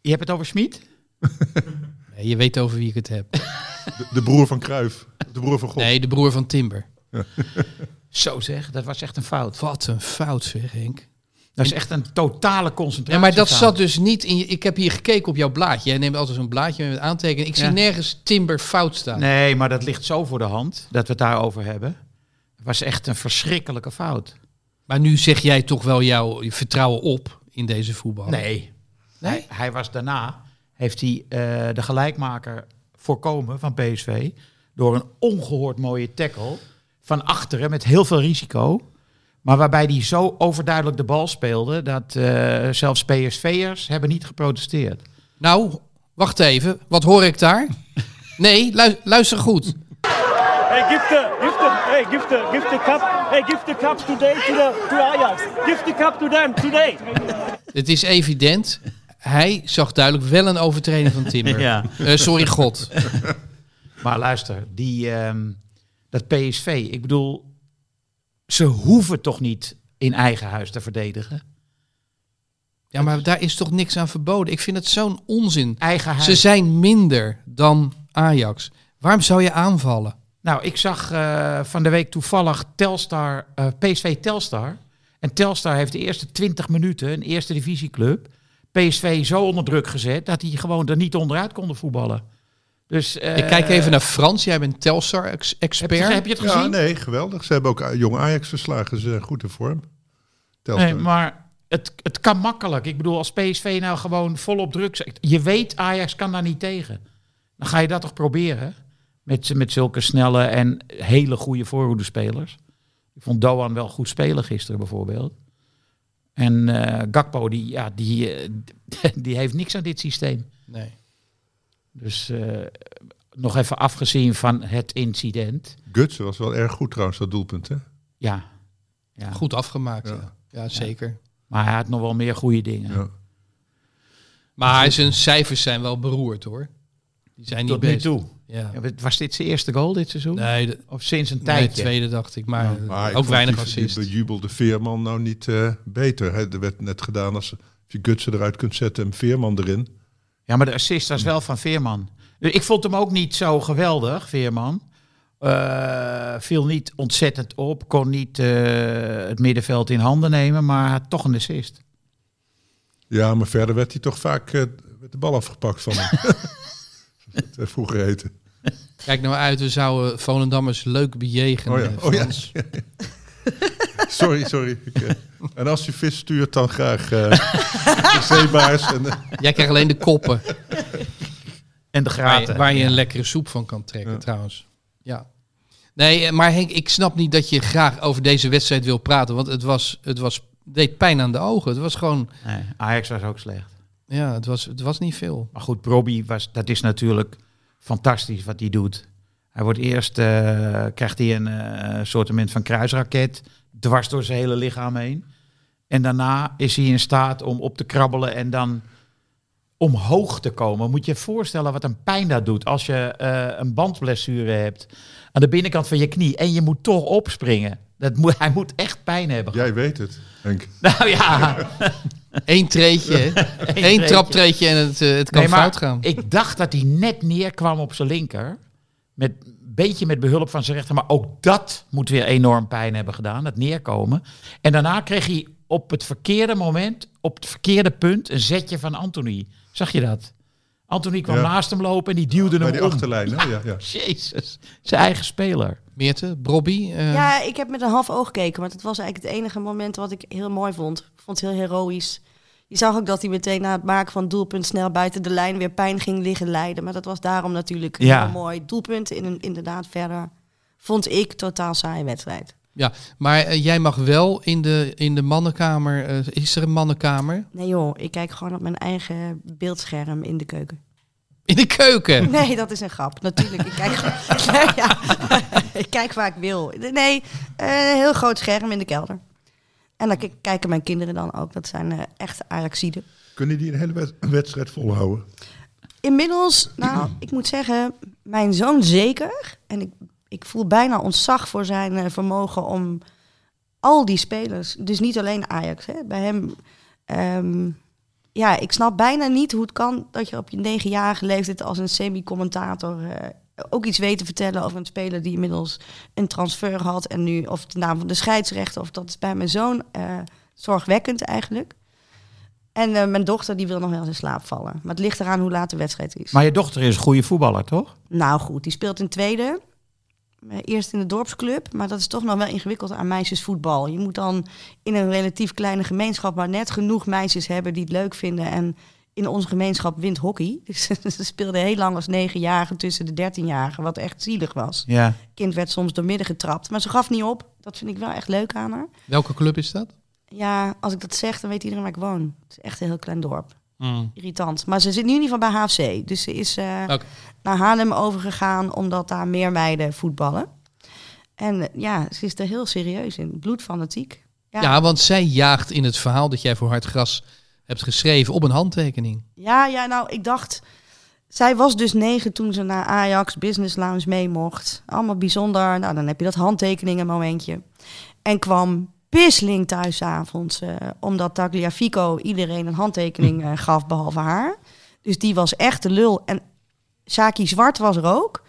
Je hebt het over Schmid? nee, je weet over wie ik het heb. de, de broer van Kruif. De broer van God. Nee, de broer van Timber. Zo zeg, dat was echt een fout. Wat een fout zeg, Henk. Dat is echt een totale concentratie. Ja, maar dat zat dus niet in je... Ik heb hier gekeken op jouw blaadje. Jij neemt altijd zo'n blaadje met aantekeningen. Ik zie nergens Timber fout staan. Nee, maar dat ligt zo voor de hand dat we het daarover hebben. Het was echt een verschrikkelijke fout. Maar nu zeg jij toch wel jouw vertrouwen op in deze voetbal. Nee. Nee? Hij, hij was daarna, heeft hij eh, de gelijkmaker voorkomen van PSV. Door een ongehoord mooie tackle van achteren met heel veel risico. Maar waarbij hij zo overduidelijk de bal speelde dat eh, zelfs PSV'ers hebben niet geprotesteerd. Nou, wacht even. Wat hoor ik daar? Nee, lu- luister goed. Hey, give the, give the, hey, give the, give the cup. Hey, give the cup today to the to Ajax. Give the cup to them today. Het is evident. Hij zag duidelijk wel een overtreding van Timber. Ja. Eh, sorry, God. Maar luister, die, ehm, dat PSV, ik bedoel, ze hoeven toch niet in eigen huis te verdedigen? Ja, maar daar is toch niks aan verboden? Ik vind het zo'n onzin. Eigen huis. Ze zijn minder dan Ajax. Waarom zou je aanvallen? Nou, ik zag eh, van de week toevallig Telstar, eh, PSV Telstar. En Telstar heeft de eerste 20 minuten, een eerste divisieclub, PSV zo onder druk gezet dat die gewoon er niet onderuit konden voetballen. Dus, eh, ik kijk even naar Frans. Jij bent Telstar-expert. Heb je, heb je het Ja, gezien? nee, geweldig. Ze hebben ook eh, jong Ajax verslagen. Ze zijn goed in vorm. Telstar. Nee, maar het, het kan makkelijk. Ik bedoel, als PSV nou gewoon volop druk zet. Je weet, Ajax kan daar niet tegen. Dan ga je dat toch proberen? Met, met zulke snelle en hele goede voorhoedespelers. Ik vond Doan wel goed spelen gisteren bijvoorbeeld. En eh, Gakpo, die, ja, die, eh, die heeft niks aan dit systeem. Nee. Dus eh, nog even afgezien van het incident. Gutsen was wel erg goed trouwens, dat doelpunt. Hè? Ja, ja. Goed afgemaakt. Ja, Ja. ja. zeker. maar hij had nog wel meer goede dingen. Ja. Maar zijn cijfers zijn wel beroerd hoor. Die zijn niet Tot nu best. toe. Ja. Was dit zijn eerste goal dit seizoen? Nee, de, Of sinds een nee, tijdje? tweede dacht ik. Maar, eh, Maar ook weinig die, assist. Die bejubelde Veerman nou niet eh, beter. Hè? Er werd net gedaan als je Gutsen eruit kunt zetten en Veerman erin. Ja, maar de assist was wel van Veerman. Dus Ik vond hem ook niet zo geweldig, Veerman. Eh, viel niet ontzettend op, kon niet eh, het middenveld in handen nemen, maar had toch een assist. Ja, maar verder werd hij toch vaak werd de bal afgepakt van hem. Vroeger heten. Kijk nou uit, we zouden Volendammers leuk bejegenen. Oh ja, oh ja. Sorry, sorry. Ik, en als je vis stuurt, dan graag eh de zeebaars. En, Jij krijgt alleen de koppen. En de Waar graten. je, waar je een lekkere soep van kan trekken, trouwens. Ja. Nee, maar Henk, ik snap niet dat je graag over deze wedstrijd wil praten. Want het was, het was, deed pijn aan de ogen. Het was gewoon, Nee, Ajax was ook slecht. ja, het was, het was niet veel. Maar goed, Robbie was, dat is natuurlijk fantastisch wat hij doet. Hij wordt eerst, eh, krijgt hij een eh soortement van kruisraket dwars door zijn hele lichaam heen. En daarna is hij in staat om op te krabbelen en dan omhoog te komen. Moet je je voorstellen wat een pijn dat doet als je eh, een bandblessure hebt aan de binnenkant van je knie en je moet toch opspringen. Dat moet, hij moet echt pijn hebben. jij weet het, Henk. Nou ja, Eén treetje, treetje. traptreetje en het, eh, het kan Nee, maar fout gaan. Ik dacht dat hij net neerkwam op zijn linker. Met een beetje met behulp van zijn rechter. Maar ook dat moet weer enorm pijn hebben gedaan. Het neerkomen. En daarna kreeg hij op het verkeerde moment, op het verkeerde punt, een zetje van Anthony. Zag je dat? Anthony kwam Ja. naast hem lopen en die duwde hem die om. achterlijn, hè? Ja, ja. Jezus, zijn eigen speler. Meerte, Bobby. eh, Ja, ik heb met een half oog gekeken, maar dat was eigenlijk het enige moment wat ik heel mooi vond. Ik vond het heel heroïs. Je zag ook dat hij meteen na het maken van het doelpunt snel buiten de lijn weer pijn ging liggen lijden. Maar dat was daarom natuurlijk heel mooi doelpunt. In een, inderdaad verder vond ik totaal saaie wedstrijd. Ja, maar eh, jij mag wel in de, in de mannenkamer. eh, is er een mannenkamer? Nee joh, ik kijk gewoon op mijn eigen beeldscherm in de keuken. In de keuken. Nee, dat is een grap. Natuurlijk, ik kijk, ja, ik kijk waar ik wil. Nee, eh, een heel groot scherm in de kelder. En dan kijken mijn kinderen dan ook. Dat zijn eh, echte Ajaxiden. Kunnen die een hele wed- wedstrijd volhouden? Inmiddels, nou, ik moet zeggen, mijn zoon zeker. En ik, ik voel bijna ontzag voor zijn eh, vermogen om al die spelers, dus niet alleen Ajax, hè, bij hem. ehm, ja, ik snap bijna niet hoe het kan dat je op je negenjarige leeftijd als een semi-commentator eh, ook iets weet te vertellen over een speler die inmiddels een transfer had en nu, of de naam van de scheidsrechter, of dat is bij mijn zoon eh, zorgwekkend eigenlijk. En mijn dochter die wil nog wel eens in slaap vallen. Maar het ligt eraan hoe laat de wedstrijd is. Maar je dochter is een goede voetballer, toch? Nou goed, die speelt in tweede. Eh, Eerst in de dorpsclub, maar dat is toch nog wel ingewikkeld aan meisjesvoetbal. Je moet dan in een relatief kleine gemeenschap maar net genoeg meisjes hebben die het leuk vinden. En in onze gemeenschap wint hockey. Dus ze speelde heel lang als negenjarige tussen de dertienjarigen, wat echt zielig was. Ja. kind werd soms door midden getrapt, maar ze gaf niet op. Dat vind ik wel echt leuk aan haar. Welke club is dat? Ja, als ik dat zeg, dan weet iedereen waar ik woon. Het is echt een heel klein dorp. Mm. Irritant. Maar ze zit nu in ieder geval bij HFC. Dus ze is eh, naar Haarlem overgegaan, omdat daar meer meiden voetballen. En eh, ja, ze is er heel serieus in. Bloedfanatiek. Ja. Ja. want zij jaagt in het verhaal dat jij voor Hard Gras hebt geschreven op een handtekening. Ja, ja, nou, ik dacht... Zij was dus negen toen ze naar Ajax Business Lounge mee mocht. Allemaal bijzonder. Nou, dan heb je dat handtekeningen momentje. En kwam pisseling thuis avonds. eh, omdat Tagliafico iedereen een handtekening eh, gaf, behalve haar. Dus die was echt de lul. En Saki Zwart was er ook.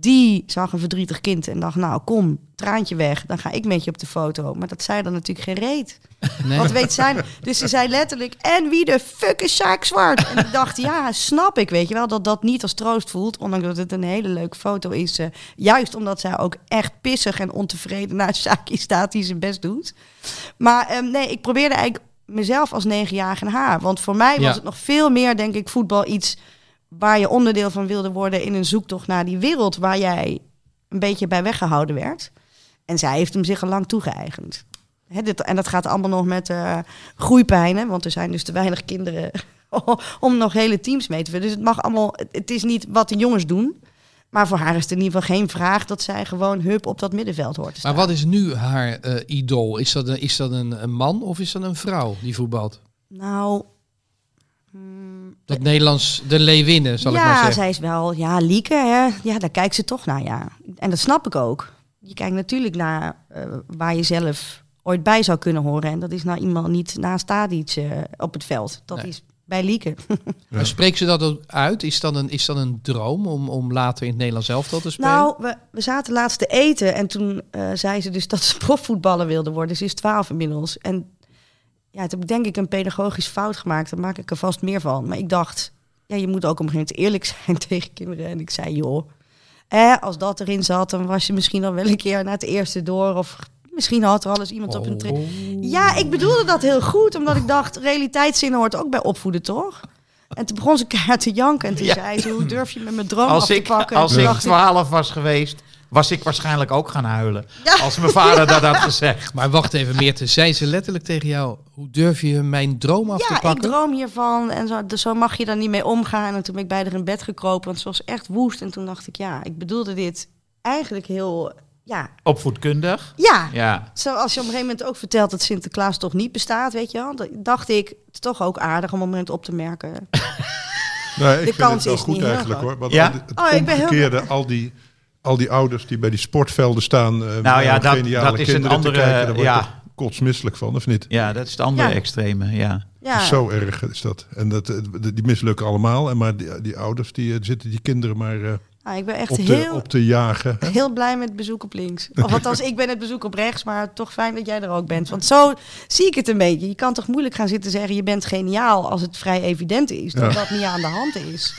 Die zag een verdrietig kind en dacht, nou kom, traantje weg. Dan ga ik met je op de foto. Maar dat zei dan natuurlijk geen reet. Nee. Wat weet zij? Dus ze zei letterlijk: En wie de fuck is Sjaak Zwart? En ik dacht: Ja, snap ik, weet je wel, dat dat niet als troost voelt. Ondanks dat het een hele leuke foto is. eh, juist omdat zij ook echt pissig en ontevreden naar Sjaakje staat, die zijn best doet. Maar ehm, nee, ik probeerde eigenlijk mezelf als negenjarige haar. Want voor mij was Ja. het nog veel meer, denk ik, voetbal iets waar je onderdeel van wilde worden in een zoektocht naar die wereld waar jij een beetje bij weggehouden werd. En zij heeft hem zich al lang toegeëigend. Dit, en dat gaat allemaal nog met eh, groeipijnen, want er zijn dus te weinig kinderen om nog hele teams mee te vullen. Dus het mag allemaal, het, is niet wat de jongens doen. Maar voor haar is het in ieder geval geen vraag dat zij gewoon hup op dat middenveld hoort te staan. Maar wat is nu haar eh, idool? Is dat, een, is dat een, een man of is dat een vrouw die voetbalt? Nou, Dat Nederlands, de Leeuwinnen, zal ik maar ja, zeggen. zij is wel, ja, Lieke, hè? ja, daar kijkt ze toch naar, ja. En dat snap ik ook. Je kijkt natuurlijk naar eh, waar je zelf ooit bij zou kunnen horen. En dat is nou iemand niet naast Tadic eh, op het veld. Dat Nee. is bij Lieke. Maar Spreekt ze dat uit? Is dat een, is dat een droom om, om later in het Nederlands elftal te spelen? Nou, we, we zaten laatst te eten en toen eh, zei ze dus dat ze profvoetballer wilde worden. Ze is twaalf inmiddels. En ja, toen heb ik denk ik een pedagogisch fout gemaakt. Daar maak ik er vast meer van. Maar ik dacht, ja, je moet ook op een gegeven moment eerlijk zijn tegen kinderen. En ik zei, joh, eh, als dat erin zat, dan was je misschien al wel een keer naar het eerste door. Of misschien had er al eens iemand op een tra- Oh. Ja, ik bedoelde dat heel goed, omdat ik dacht, realiteitszin hoort ook bij opvoeden, toch? En toen begon ze keihard te janken en toen Ja. zei ze, hoe durf je met mijn droom Als af te ik, pakken? En als ik 12 was geweest, was ik waarschijnlijk ook gaan huilen. Ja. Als mijn vader dat had gezegd. Maar wacht even, Meerte. Zei ze letterlijk tegen jou, hoe durf je mijn droom af te Ja, ik pakken? droom hiervan en zo, dus zo mag je daar niet mee omgaan. En toen ben ik bij haar in bed gekropen, want ze was echt woest. En toen dacht ik, ja, ik bedoelde dit eigenlijk heel, ja, Opvoedkundig. ja. Ja. Zoals je op een gegeven moment ook vertelt dat Sinterklaas toch niet bestaat, weet je wel. Dan dacht ik, het is toch ook aardig om op een moment op te merken. Nee, ik De vind kans het wel is goed eigenlijk hoor. Want Ja? al die- het Oh, ik ben heel al die, al die ouders die bij die sportvelden staan... eh, Nou ja, dat- geniale dat is een kinderen te andere- kijken, daar word je ja. toch kotsmisselijk van, of niet? ja, dat is het andere Ja. extreme. Ja. Ja, Zo erg is dat. En dat, eh, die mislukken allemaal. En maar die, die ouders die eh, zitten die kinderen maar eh, nou, ik ben echt op, te, heel, op te jagen. heel blij met het bezoek op links. Of althans, ik ben het bezoek op rechts, maar toch fijn dat jij er ook bent. Want zo zie ik het een beetje. Je kan toch moeilijk gaan zitten zeggen, je bent geniaal als het vrij evident is dat Ja. dat niet aan de hand is.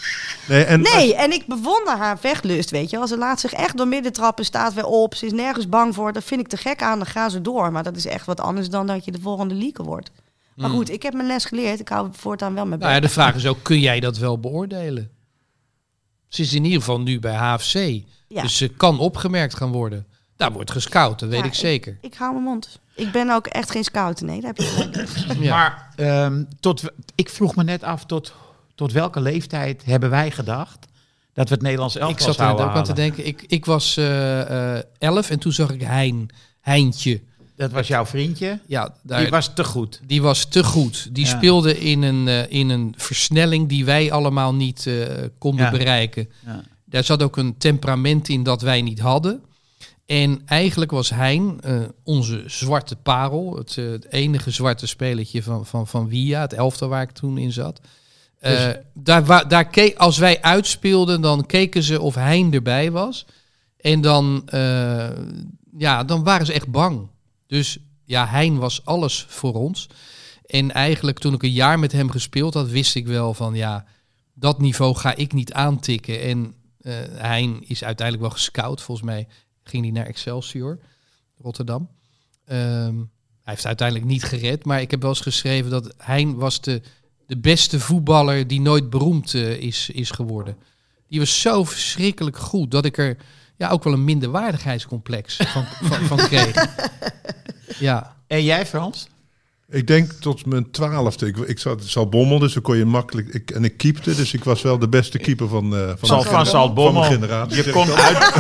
Nee, en Nee, en ik bewonder haar vechtlust, weet je. Als ze laat zich echt door midden trappen, staat weer op, ze is nergens bang voor. Dat vind ik te gek aan, dan gaan ze door. Maar dat is echt wat anders dan dat je de volgende lieke wordt. Maar goed, ik heb mijn les geleerd. Ik hou voortaan wel mijn Nou ja, de vraag is ook, kun jij dat wel beoordelen? Ze is in ieder geval nu bij HFC. Ja. Dus ze kan opgemerkt gaan worden. Daar wordt gescout, dat weet Ja, ik zeker. Ik hou mijn mond. Ik ben ook echt geen scout, nee, daar heb je. Ja. Maar ehm, tot, ik vroeg me net af, tot, tot welke leeftijd hebben wij gedacht dat we het Nederlands elftal ik zat er net ook aan te denken. Ik, ik was eh, eh, elf en toen zag ik Hein, Heintje. Dat was jouw vriendje. Ja, daar, Die was te goed. Die was te goed. Die Ja. speelde in een, eh, in een versnelling die wij allemaal niet eh, konden Ja. bereiken. Ja. Daar zat ook een temperament in dat wij niet hadden. En eigenlijk was Hein eh, onze zwarte parel. Het, het enige zwarte spelletje van, van, van Via, het elftal waar ik toen in zat. Dus- daar, wa- daar keek, als wij uitspeelden, dan keken ze of Hein erbij was. En dan, ja, dan waren ze echt bang. Dus ja, Hein was alles voor ons. En eigenlijk toen ik een jaar met hem gespeeld had, wist ik wel van ja, dat niveau ga ik niet aantikken. En eh Hein is uiteindelijk wel gescout. Volgens mij ging hij naar Excelsior, Rotterdam. Ehm, hij heeft uiteindelijk niet gered, maar ik heb wel eens geschreven dat Hein was de de beste voetballer die nooit beroemd eh, is, is geworden. Die was zo verschrikkelijk goed dat ik er ja, ook wel een minderwaardigheidscomplex van, van, van kreeg. Ja. En jij, Frans? Ik denk tot mijn twaalfde. Ik, ik zat Salbommel, dus dan kon je makkelijk... Ik, en ik keepte, dus ik was wel de beste keeper van, eh van, Sal- van mijn generatie. Je kon uit...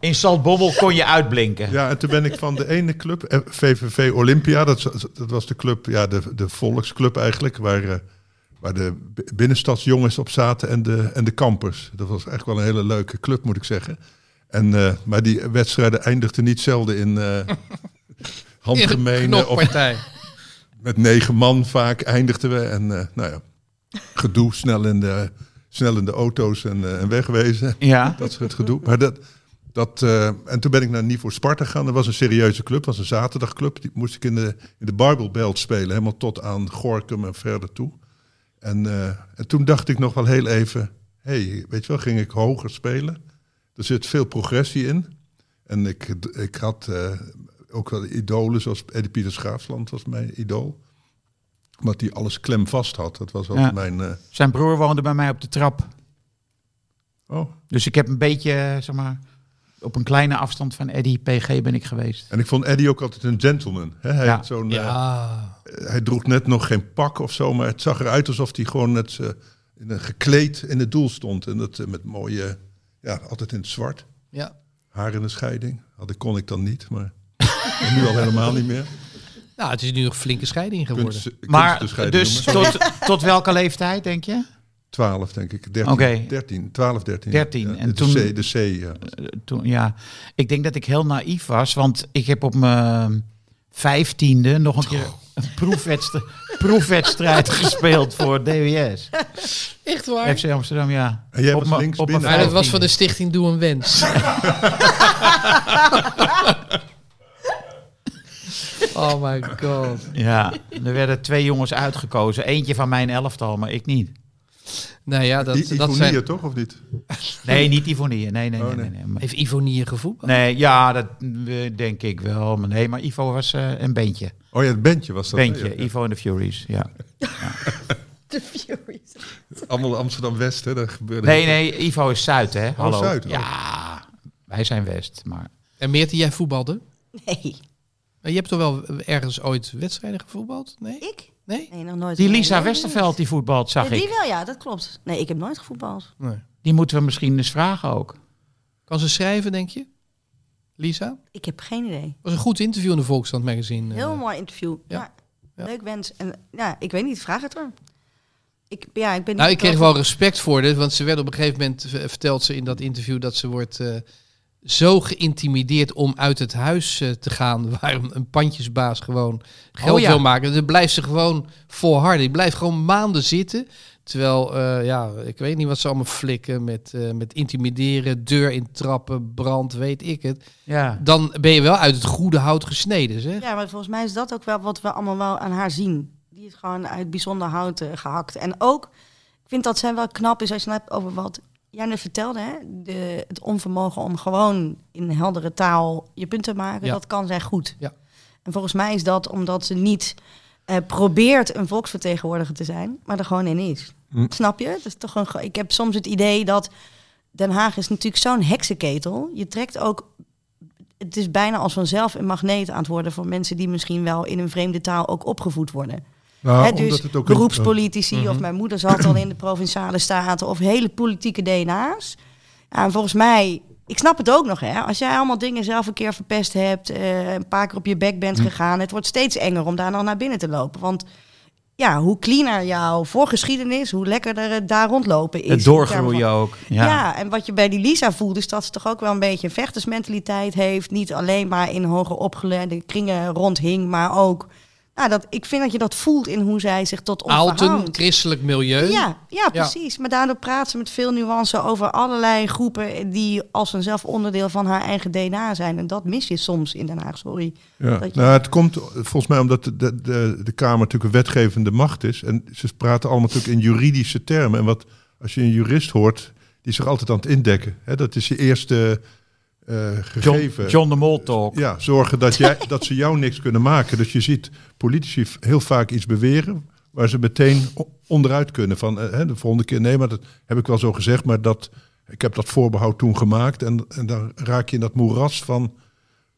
In Saltbommel kon je uitblinken. Ja, en toen ben ik van de ene club, eh, VVV Olympia, dat, dat was de club, ja, de, de volksclub eigenlijk, waar, eh, waar de binnenstadsjongens op zaten en de, en de kampers. Dat was echt wel een hele leuke club, moet ik zeggen. En, eh, maar die wedstrijden eindigden niet zelden in eh handgemenen of met negen man vaak eindigden we. En eh, nou ja, gedoe, snel in de, snel in de auto's en, eh, en wegwezen. Ja. Dat soort gedoe. Maar dat, dat, eh, en toen ben ik naar Niveau Sparta gegaan. Dat was een serieuze club, dat was een zaterdagclub. Die moest ik in de, in de Bible Belt spelen, helemaal tot aan Gorkum en verder toe. En, eh, en toen dacht ik nog wel heel even, hey, weet je wel, ging ik hoger spelen. Er zit veel progressie in. En ik, ik had eh, ook wel idolen, zoals Eddie Pieter Schaafsland was mijn idool. Omdat hij alles klem vast had. Dat was altijd Ja. mijn... eh, Zijn broer woonde bij mij op de trap. oh. Dus ik heb een beetje, zeg maar, op een kleine afstand van Eddie PG ben ik geweest. En ik vond Eddie ook altijd een gentleman. Hè? Hij, Ja. had zo'n, eh, Ja. hij droeg net nog geen pak of zo, maar het zag eruit alsof hij gewoon net eh, in een gekleed in het doel stond. En dat eh, met mooie, ja, altijd in het zwart. ja. Haar in de scheiding. Had, dat kon ik dan niet, maar nu al helemaal niet meer. Nou, het is nu nog een flinke scheiding geworden. Kunst, Maar dus tot, tot welke leeftijd, denk je? 12, denk ik. 13, Oké. 13 12, 13. 13. Ja, En de toen- C, de C, ja. Eh, Toen, ja, ik denk dat ik heel naïef was, want ik heb op mijn vijftiende nog een keer een proefwedstrijd, proefwedstrijd gespeeld voor DWS. Echt waar? FC Amsterdam, ja. En jij Op was links op mijn binnen? Maar dat was van de stichting Doe een Wens. oh my god. Ja, er werden twee jongens uitgekozen. Eentje van mijn elftal, maar ik niet. Nou ja, dat, I- dat zijn... toch, of niet? Nee, niet Ivonie. Nee, nee, Oh, nee. nee. nee, nee. Maar- Heeft Ivonie gevoetbald? Nee, ja, dat denk ik wel. Maar nee, maar Ivo was eh, een bandje. Oh ja, het bandje was dat. hè? Bandje, Ja, ja. Ivo en de Furies, ja. De Furies. Allemaal Amsterdam-West, hè? Daar gebeurde Nee, nee, Ivo is Zuid, hè? Hallo. Zuid, oh. Ja, wij zijn West, maar... En Meerte, jij voetbalde? Nee. Maar Je hebt toch wel ergens ooit wedstrijden gevoetbald? Nee? Ik? Nee? Nee, nog nooit. Die Lisa nee, Westerveld, die voetbalt, zag nee. Die ik. wel, ja, dat klopt. Nee, ik heb nooit gevoetbald. nee. Die moeten we misschien eens vragen ook. Kan ze schrijven, denk je? Lisa? Ik heb geen idee. was een goed interview in de Volkskrant magazine. Heel eh. mooi interview. ja. Ja. Ja. Leuk wens. En ja, ik weet niet, vraag het er. Ik, ja, ik ben Nou, ik kreeg wel respect voor dit, want ze werd op een gegeven moment, v- vertelt ze in dat interview, dat ze wordt eh, zo geïntimideerd om uit het huis eh, te gaan, waar een, pandjesbaas gewoon geld Oh ja. wil maken. Dan blijft ze gewoon volharden. Die blijft gewoon maanden zitten. Terwijl, eh, ja, ik weet niet wat ze allemaal flikken met, eh, met intimideren, deur intrappen, brand, weet ik het. Ja. Dan ben je wel uit het goede hout gesneden, zeg. Ja, maar volgens mij is dat ook wel wat we allemaal wel aan haar zien. Die is gewoon uit bijzonder hout eh, gehakt. En ook, ik vind dat zij wel knap is als je het hebt over wat jij net vertelde. Hè? De, het onvermogen om gewoon in heldere taal je punt te maken. Ja. Dat kan zij goed. Ja. En volgens mij is dat omdat ze niet eh, probeert een volksvertegenwoordiger te zijn, maar er gewoon in is. Hm. Snap je? Het is toch een, ik heb soms het idee dat Den Haag is natuurlijk zo'n heksenketel. Je trekt ook het is bijna als vanzelf een magneet aan het worden voor mensen die misschien wel in een vreemde taal ook opgevoed worden. Nou, dus het ook een- beroepspolitici, Mhm. of mijn moeder zat al in de provinciale staten, of hele politieke DNA's. En volgens mij, ik snap het ook nog, hè. Als jij allemaal dingen zelf een keer verpest hebt, eh, een paar keer op je bek bent gegaan, het wordt steeds enger om daar nog naar binnen te lopen. Want ja, hoe cleaner jouw voorgeschiedenis, hoe lekkerder het daar rondlopen is. Het doorgroeien ook. ja. Ja. en wat je bij die Lisa voelt, is dat ze toch ook wel een beetje een vechtersmentaliteit heeft. Niet alleen maar in hoger opgeleide kringen rondhing, maar ook. Nou, dat, ik vind dat je dat voelt in hoe zij zich tot ons verhoudt. christelijk milieu. Ja, ja, precies. Maar daardoor praat ze met veel nuance over allerlei groepen die als vanzelf onderdeel van haar eigen DNA zijn. En dat mis je soms in Den Haag, sorry. Ja. Je- Nou, het komt volgens mij omdat de, de, de, de Kamer natuurlijk een wetgevende macht is. En ze praten allemaal natuurlijk in juridische termen. En wat als je een jurist hoort, die is zich altijd aan het indekken. Hè, dat is je eerste eh, John, gegeven. John de Mol talk. Ja, zorgen dat, jij, dat ze jou niks kunnen maken. Dus je ziet politici heel vaak iets beweren, waar ze meteen onderuit kunnen. Van eh, hè, de volgende keer, nee, maar dat heb ik wel zo gezegd, maar dat, ik heb dat voorbehoud toen gemaakt. En, en dan raak je in dat moeras van,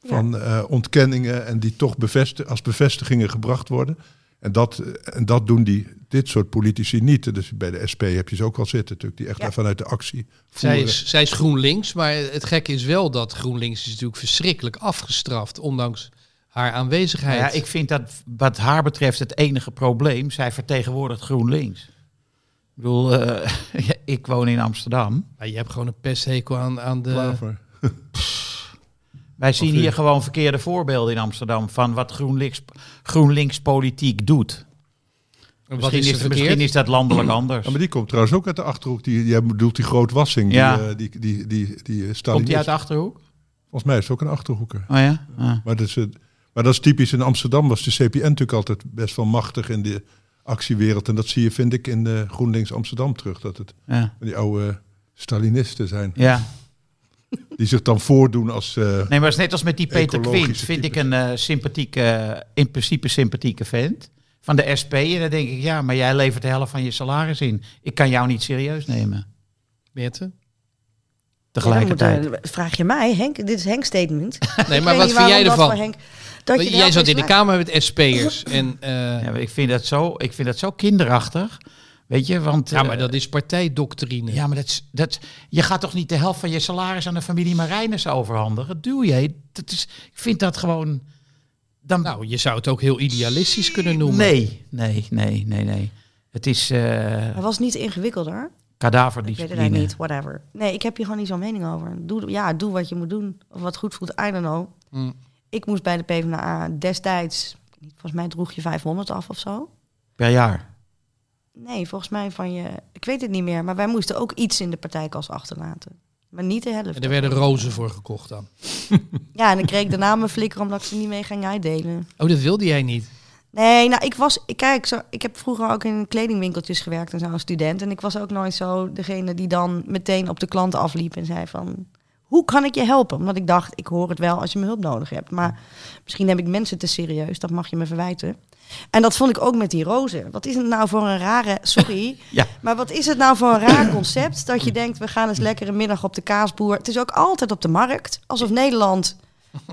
van eh, ontkenningen en die toch bevesti- als bevestigingen gebracht worden. En dat, en dat doen die, dit soort politici niet. Dus bij de SP heb je ze ook wel zitten, natuurlijk, die echt Ja. vanuit de actie Zij voeren. is, zij is GroenLinks, maar het gekke is wel dat GroenLinks is natuurlijk verschrikkelijk afgestraft, ondanks haar aanwezigheid. Ja, ik vind dat wat haar betreft het enige probleem. Zij vertegenwoordigt GroenLinks. Ik bedoel, eh, ik woon in Amsterdam. Maar je hebt gewoon een pesthekel aan, aan de... Klaver. Wij zien hier gewoon verkeerde voorbeelden in Amsterdam van wat GroenLinks, GroenLinks politiek doet. Wat Misschien is misschien is dat landelijk anders. Ja, maar die komt trouwens ook uit de Achterhoek. Die, jij bedoelt die grootwassing, die, Ja. eh, die, die, die, die, eh, Komt die uit de Achterhoek? Volgens mij is het ook een Achterhoeker. Oh ja? Ah. Maar dat, is, het- maar dat is typisch. In Amsterdam was de CPN natuurlijk altijd best wel machtig in de actiewereld. En dat zie je, vind ik, in de GroenLinks Amsterdam terug. Dat het Ja. die oude Stalinisten zijn. ja. Die zich dan voordoen als... eh, Nee, maar het is net als met die Peter Quint. Vind ik een eh, sympathieke, in principe sympathieke vent. Van de SP. En dan denk ik, ja, maar jij levert de helft van je salaris in. Ik kan jou niet serieus nemen. Meerte? Tegelijkertijd. Ja, dan moet, eh, vraag je mij, Henk? Dit is Henk statement. Nee, maar wat vind jij ervan? Henk- dat je Jij zat van in de Kamer met SP'ers. En, eh, Ja, maar ik, vind dat zo, ik vind dat zo kinderachtig. Weet je, want... ja, eh, maar dat is partijdoctrine. Ja, maar dat, is- dat, je gaat toch niet de helft van je salaris aan de familie Marijnus overhandigen? Doe je? Dat is, ik vind dat gewoon... Dan, Nou, je zou het ook heel idealistisch kunnen noemen. nee, nee, nee, nee, nee. Het is eh Hij was niet ingewikkelder. Ik weet het niet, whatever. Nee, ik heb hier gewoon niet zo'n mening over. Doe, ja, doe wat je moet doen. Of wat goed voelt, I don't know. Mm. Ik moest bij de PvdA destijds, volgens mij droeg je 500 af of zo. Per jaar. Nee, volgens mij van je, ik weet het niet meer. Maar wij moesten ook iets in de partijkas achterlaten. Maar niet de helft. En er werden rozen voor gekocht dan. Ja, en dan kreeg ik daarna mijn flikker omdat ik ze niet mee ging uitdelen. Oh, dat wilde jij niet. Nee, nou, ik was, ik, kijk, zo, ik heb vroeger ook in kledingwinkeltjes gewerkt en zo als student. En ik was ook nooit zo degene die dan meteen op de klant afliep en zei van, hoe kan ik je helpen? Omdat ik dacht, ik hoor het wel als je me hulp nodig hebt. Maar misschien heb ik mensen te serieus, dat mag je me verwijten. En dat vond ik ook met die rozen. Wat is het nou voor een rare, sorry, Ja. maar wat is het nou voor een raar concept dat je denkt, we gaan eens lekker een middag op de kaasboer. Het is ook altijd op de markt, alsof Nederland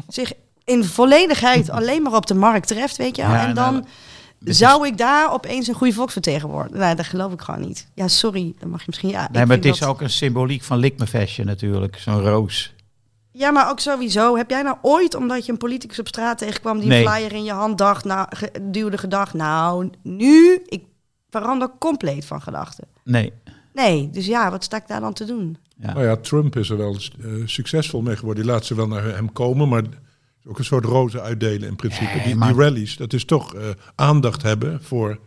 zich in volledigheid alleen maar op de markt treft, weet je wel. Ja, en nou, dan dit zou ik daar opeens een goede volksvertegenwoordiger... Nee, dat geloof ik gewoon niet. Ja, sorry, dan mag je misschien... Ja, Nee, maar het is dat- ook een symboliek van likmefestje natuurlijk. Zo'n roos. Ja, maar ook sowieso. Heb jij nou ooit, omdat je een politicus op straat tegenkwam... die Nee. een flyer in je hand dacht, nou, ge- duwde gedacht... nou, nu, ik verander compleet van gedachten. Nee. Nee, dus ja, wat sta ik daar dan te doen? Ja. Nou ja, Trump is er wel eh, succesvol mee geworden. Die laat ze wel naar hem komen, maar ook een soort rozen uitdelen in principe. Nee, die, maar- die rallies, dat is toch eh, aandacht hebben voor,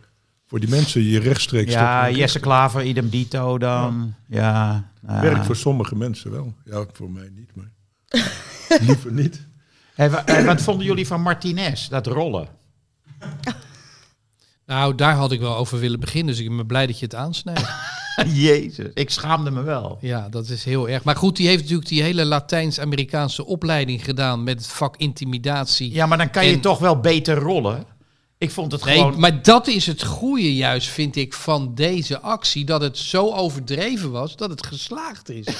voor die mensen die je rechtstreeks... Ja, Jesse Klaver, idem dito dan. Ja. nou, Werkt voor sommige mensen wel. Ja, voor mij niet, maar liever niet. Hey, wa- hey, wat vonden jullie van Martinez, dat rollen? Nou, daar had ik wel over willen beginnen. Dus ik ben blij dat je het aansnijdt. Jezus, ik schaamde me wel. Ja, dat is heel erg. Maar goed, die heeft natuurlijk die hele Latijns-Amerikaanse opleiding gedaan met het vak intimidatie. Ja, maar dan kan je En- toch wel beter rollen. Ik vond het Nee, gewoon... maar dat is het goede juist, vind ik, van deze actie. Dat het zo overdreven was dat het geslaagd is.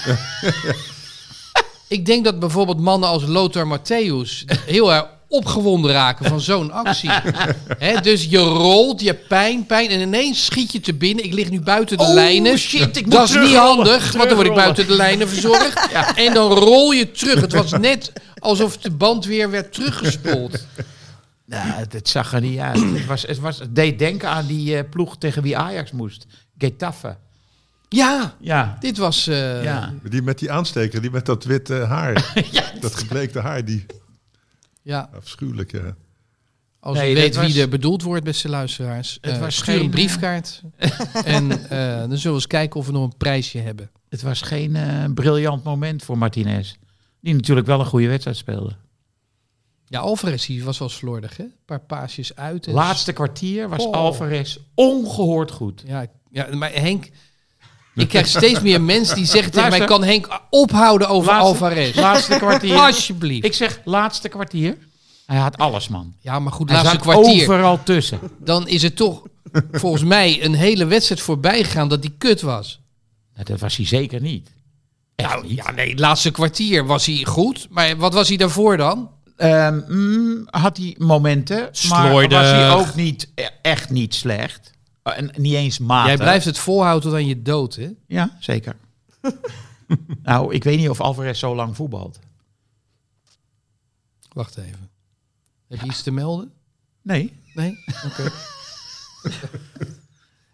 ik denk dat bijvoorbeeld mannen als Lothar Matthäus heel erg opgewonden raken van zo'n actie. Dus je rolt, je pijn, pijn en ineens schiet je te binnen. Ik lig nu buiten de Oh, lijnen. shit, ik moet dat is niet handig, want dan word ik buiten de lijnen verzorgd. En dan rol je terug. Het was net alsof de band weer werd teruggespoeld. Nou, het, het zag er niet uit. het, was, het, was, het deed denken aan die eh, ploeg tegen wie Ajax moest. Getafe. Ja, Ja. dit was... eh, ja. Die met die aansteker, die met dat witte haar. Dat gebleekte haar, die ja. afschuwelijk, ja. Als Nee, u weet was- wie er bedoeld wordt, beste luisteraars, Het eh, was stuur geen, een briefkaart. en eh, dan zullen we eens kijken of we nog een prijsje hebben. Het was geen eh, briljant moment voor Martinez. Die natuurlijk wel een goede wedstrijd speelde. Ja, Alvarez die was wel slordig, hè? Een paar paasjes uit. en- Laatste kwartier was Oh. Alvarez ongehoord goed. Ja, ja, maar Henk... Ik krijg steeds meer mensen die zeggen tegen mij... Kan Henk ophouden over Laatste- Alvarez? Laatste kwartier. Alsjeblieft. Ik zeg laatste kwartier. Hij had alles, man. Ja, maar goed, Hij laatste kwartier. overal tussen. Dan is het toch volgens mij een hele wedstrijd voorbij gegaan dat die kut was. Nou, dat was hij zeker niet. Nou ja, nee, het laatste kwartier was hij goed. Maar wat was hij daarvoor dan? Ehm, mm, had hij momenten, maar Slordig. was hij ook niet, e- echt niet slecht. Eh, En niet eens matig. Jij blijft het volhouden tot aan je dood, hè? Ja, zeker. nou, ik weet niet of Alvarez zo lang voetbalt. Wacht even. Heb je iets te melden? Nee. Nee? Oké.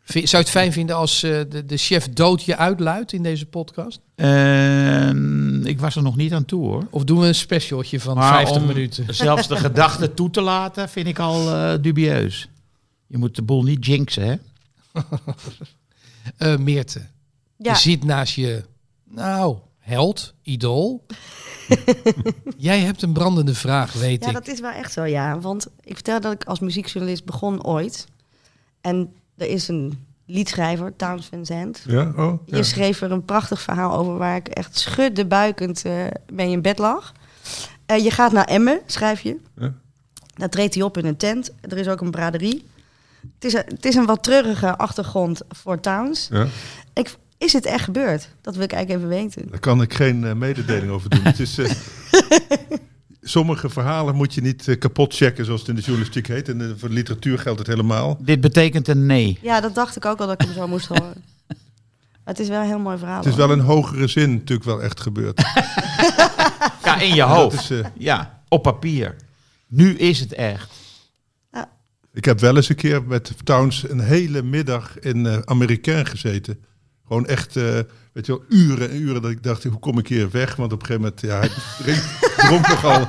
Zou je het fijn vinden als eh, de, de chef dood je uitluidt in deze podcast? Ehm, ik was er nog niet aan toe hoor. Of doen we een specialtje van Maar 50 om minuten? Zelfs de gedachte toe te laten vind ik al eh, dubieus. Je moet de boel niet jinxen, hè? Eh Meerte, Ja, je zit naast je, nou, held, idool. Jij hebt een brandende vraag, weet ja, ik. dat is wel echt zo, ja. Want ik vertel dat ik als muziekjournalist begon ooit. En er is een liedschrijver, Towns Van Zandt. Ja, oh. Je Ja. schreef er een prachtig verhaal over waar ik echt schuddebuikend eh mee in bed lag. Eh, je gaat naar Emmen, schrijf je. Ja. Daar treedt hij op in een tent. Er is ook een braderie. Het is een, het is een wat treurige achtergrond voor Towns. Ja. Ik, is het echt gebeurd? Dat wil ik eigenlijk even weten. Daar kan ik geen eh, mededeling over doen. Het is, eh, sommige verhalen moet je niet eh, kapot checken, zoals het in de journalistiek heet. En voor de literatuur geldt het helemaal. Dit betekent een nee. Ja, dat dacht ik ook al dat ik hem zo moest horen. Maar het is wel een heel mooi verhaal. Het is wel in hogere zin natuurlijk wel echt gebeurd. Ja, in je hoofd. is, Ja, op papier. Nu is het echt. Ik heb wel eens een keer met Towns een hele middag in eh Amerikaan gezeten. Gewoon echt, eh, weet je wel, uren en uren dat ik dacht, hoe kom ik hier weg? Want op een gegeven moment, ja, hij drink- dronk nogal.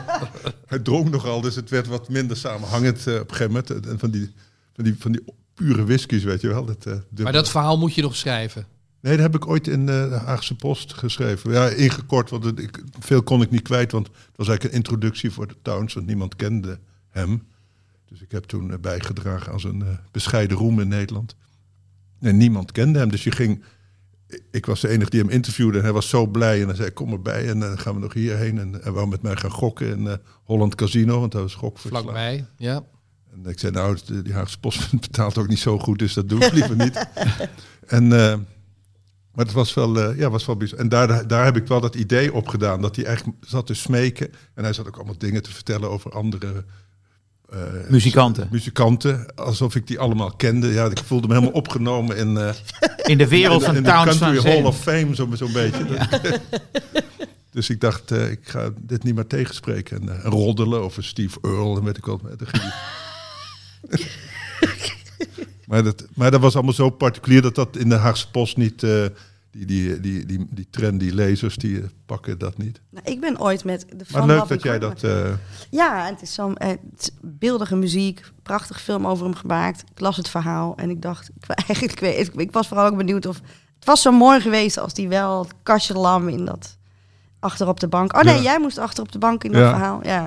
Hij dronk nogal, dus het werd wat minder samenhangend eh, op een gegeven moment. En van die, van die, van die pure whiskies, weet je wel. Dat. Maar dat verhaal moet je nog schrijven. Nee, dat heb ik ooit in de Haagse Post geschreven. Ja, ingekort, want het- ik, veel kon ik niet kwijt. Want het was eigenlijk een introductie voor de Towns, want niemand kende hem. Dus ik heb toen eh, bijgedragen aan zijn eh, bescheiden roem in Nederland. En niemand kende hem, dus je ging... Ik was de enige die hem interviewde en hij was zo blij. En hij zei, kom erbij en dan gaan we nog hierheen. En hij wou met mij gaan gokken in eh, Holland Casino, want hij was gokverslaafd. Vlakbij, ja. En ik zei, nou, de- die Haagse Post betaalt ook niet zo goed, dus dat doe ik liever niet. En, eh, maar het was wel, eh, ja, was wel bijzonder. En daar, daar heb ik wel dat idee op gedaan, dat hij eigenlijk zat te smeken. En hij zat ook allemaal dingen te vertellen over andere... eh, Muzikanten. Muzikanten, alsof ik die allemaal kende. Ja, ik voelde me helemaal opgenomen in, eh, In de wereld in, van in de Towns van Hall of Fame, zo'n zo beetje. dus ik dacht, eh, ik ga dit niet meer tegenspreken. En roddelen over Steve Earle en weet ik wat. Maar, dat, maar dat was allemaal zo particulier dat dat in de Haagse Post niet... die, die, die, die, die trendy lezers, die eh, pakken dat niet. Nou, ik ben ooit met de Maar Van leuk Love dat jij dat... eh, Ja, het is zo'n eh, beeldige muziek, prachtig film over hem gemaakt. Ik las het verhaal en ik dacht, ik, eigenlijk, ik, ik, was vooral ook benieuwd of het was zo mooi geweest als die wel het kastje lam in dat achter op de bank. Oh nee, Ja. jij moest achter op de bank in dat Ja. verhaal. Ja.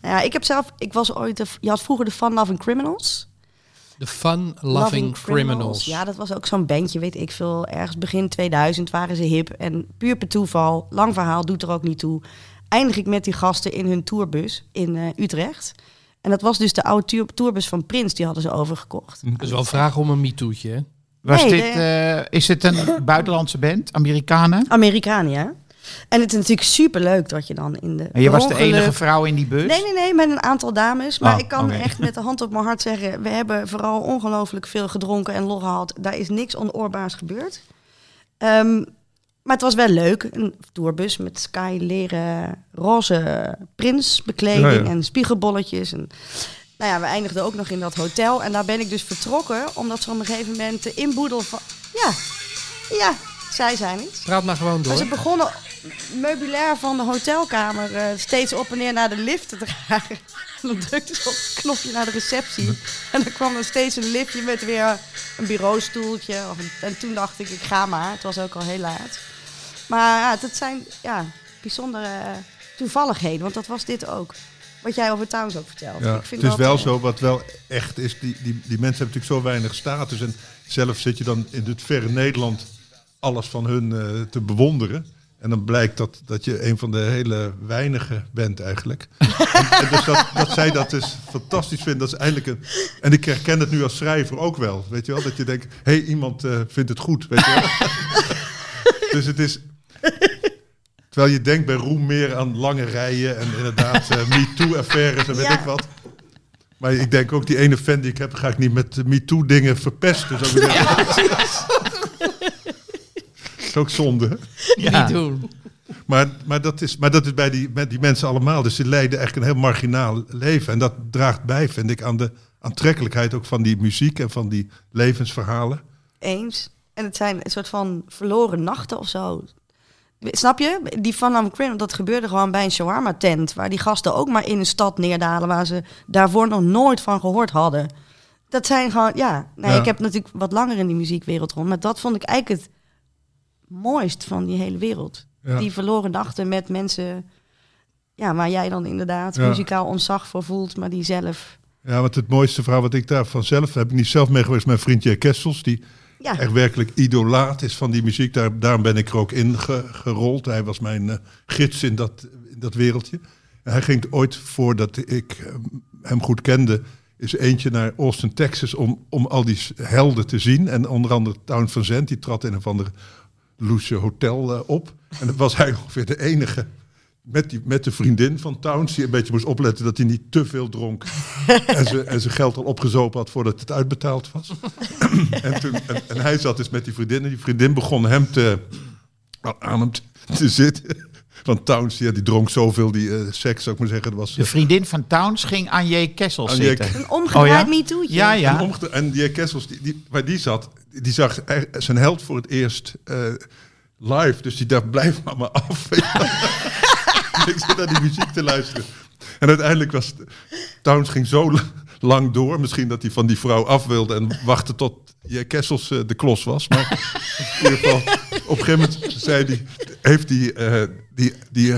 Nou ja, ik heb zelf, ik was ooit, de, je had vroeger de Fun Loving Criminals. De Fun Loving Criminals. Ja, dat was ook zo'n bandje, weet ik veel. Ergens begin 2000 waren ze hip. En puur per toeval, lang verhaal, doet er ook niet toe. Eindig ik met die gasten in hun tourbus in eh, Utrecht. En dat was dus de oude tour- tourbus van Prins, die hadden ze overgekocht. Dat is wel vragen om een MeToo'tje, hè? Was Nee, dit, eh, is het een buitenlandse band? Amerikanen? Amerikanen, ja. En het is natuurlijk superleuk dat je dan in de... En je was de enige vrouw in die bus? Nee, nee, nee, met een aantal dames. Maar Oh, ik kan echt met de hand op mijn hart zeggen... we hebben vooral ongelooflijk veel gedronken en lol gehad. Daar is niks onoorbaars gebeurd. Ehm, maar het was wel leuk. Een tourbus met sky leren roze prinsbekleding ja. en spiegelbolletjes. En, nou ja, we eindigden ook nog in dat hotel. En daar ben ik dus vertrokken, omdat ze op een gegeven moment de inboedel van... Ja, ja, zij zijn het. Praat maar gewoon Maar door. ze begonnen meubilair van de hotelkamer eh, steeds op en neer naar de lift te dragen. En dan drukte ze op het knopje naar de receptie. En dan kwam er steeds een liftje met weer een bureaustoeltje. En toen dacht ik, ik ga maar. Het was ook al heel laat. Maar ja, dat zijn ja, bijzondere eh, toevalligheden. Want dat was dit ook. Wat jij over Towns ook vertelt. Ja, Ik vind het is wel eh, zo, wat wel echt is, die, die, die mensen hebben natuurlijk zo weinig status. En zelf zit je dan in het verre Nederland alles van hun te bewonderen. En dan blijkt dat, dat je een van de hele weinigen bent eigenlijk. en, en dus dat, dat zij dat dus fantastisch vindt. Dat is eigenlijk een, en ik herken het nu als schrijver ook wel. Weet je wel? Dat je denkt, hé, hey, iemand eh, vindt het goed. Weet je wel? dus het is... Terwijl je denkt bij Roem meer aan lange rijen en inderdaad eh MeToo-affaires en weet Ja. ik wat. Maar ik denk ook, die ene fan die ik heb, ga ik niet met MeToo-dingen verpesten. Zou ik zeggen. Is ook zonde. Ja. Niet doen. Maar, maar, dat is, maar dat is bij die, met die mensen allemaal. Dus ze leiden echt een heel marginaal leven. En dat draagt bij, vind ik, aan de aantrekkelijkheid ook van die muziek en van die levensverhalen. Eens. En het zijn een soort van verloren nachten of zo. Snap je? Die van Am dat gebeurde gewoon bij een shawarma tent. Waar die gasten ook maar in een stad neerdalen waar ze daarvoor nog nooit van gehoord hadden. Dat zijn gewoon, ja. Nee, Ja. Ik heb natuurlijk wat langer in die muziekwereld rond. Maar dat vond ik eigenlijk het mooist van die hele wereld. Ja. Die verloren nachten met mensen. Ja, waar jij dan inderdaad Ja. muzikaal ontzag voor voelt, maar die zelf. Ja, want het mooiste verhaal wat ik daarvan zelf heb ik niet zelf mee geweest. Mijn vriend J. Kessels, die Ja, echt werkelijk idolaat is van die muziek. Daar, daarom ben ik er ook in ge- gerold. Hij was mijn eh, gids in dat, in dat wereldje. En hij ging ooit, voordat ik eh, hem goed kende, is eentje naar Austin, Texas om, om al die helden te zien. En onder andere Town van Zandt, die trad in een of andere loesje hotel eh, op. En dan was hij ongeveer de enige met, die, met de vriendin van Towns, die een beetje moest opletten dat hij niet te veel dronk. en, ze, en zijn geld al opgezopen had voordat het uitbetaald was. en, toen, en, en hij zat dus met die vriendin. En die vriendin begon hem te, aan hem te, te zitten. Want Towns, ja, die dronk zoveel, die eh, seks, zou ik maar zeggen. Dat was, De vriendin van Towns ging aan J. Kessel Aan J. zitten. een omgedraaid Oh ja? MeToo'tje. Ja, ja. En, en die Kessels, die, die, waar die zat, die zag er- zijn held voor het eerst eh, live. Dus die dacht, blijf maar maar af. je ik zit naar die muziek te luisteren. En uiteindelijk was... het- Towns ging zo lang door. Misschien dat hij van die vrouw af wilde en wachtte tot J. Kessels eh, de klos was. Maar in ieder geval, op een gegeven moment zei die, heeft die, eh, die, die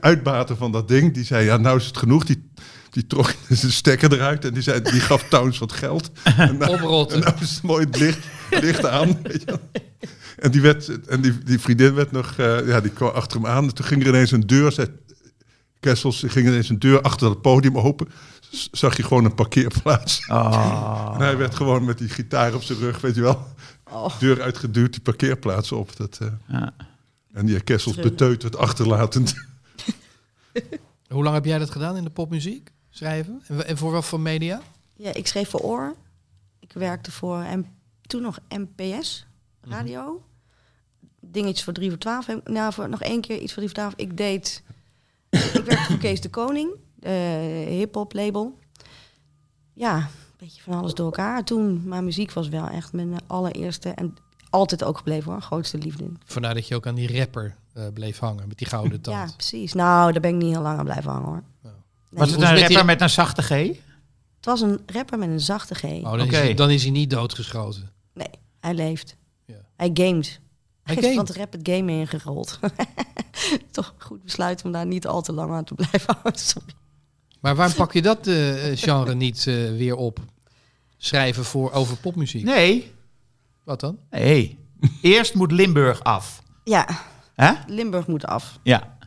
uitbater van dat ding, die zei, ja, nou is het genoeg. Die, die trok zijn stekker eruit en die, zei, die gaf Towns wat geld. En nou, en nou is het mooi het licht, licht aan. Weet je wel. En, die, werd, en die, die vriendin werd nog, eh, ja, die kwam achter hem aan. En toen ging er ineens een deur, zei Kessels, er ging ineens een deur achter het podium open. Z- Zag je gewoon een parkeerplaats. Oh. En hij werd gewoon met die gitaar op zijn rug, weet je wel. Oh. Deur uitgeduwd, die parkeerplaats op. Dat, eh, Ja. En die Kessels beteuterd achterlatend. Hoe lang heb jij dat gedaan in de popmuziek? Schrijven? En, en voor wat voor media? Ja, ik schreef voor Oor. Ik werkte voor M toen nog NPS, radio. Dingetjes voor 3 voor 12. En, Nou, voor nog één keer iets voor 3 voor 12. Ik deed... ik werkte voor Kees de Koning, eh hip-hop label. Ja, een beetje van alles door elkaar. Toen, maar muziek was wel echt mijn allereerste en altijd ook gebleven hoor, grootste liefde. Vandaar dat je ook aan die rapper eh, bleef hangen met die gouden tand. Ja, precies. Nou, daar ben ik niet heel lang aan blijven hangen hoor. Nee, Was het een rapper met een zachte G? het was een rapper met een zachte G. Oh, dan, Oké. is hij, dan is hij niet doodgeschoten. Hij leeft. Ja. Hij gamet. Hij Hij is van het rap het game ingerold. Toch goed besluit om daar niet al te lang aan te blijven houden. Sorry. Maar waarom pak je dat eh, genre niet eh, weer op? Schrijven voor, over popmuziek. Nee. Wat dan? Nee. Eerst moet Limburg af. Ja, Hè? Limburg moet af. Ja.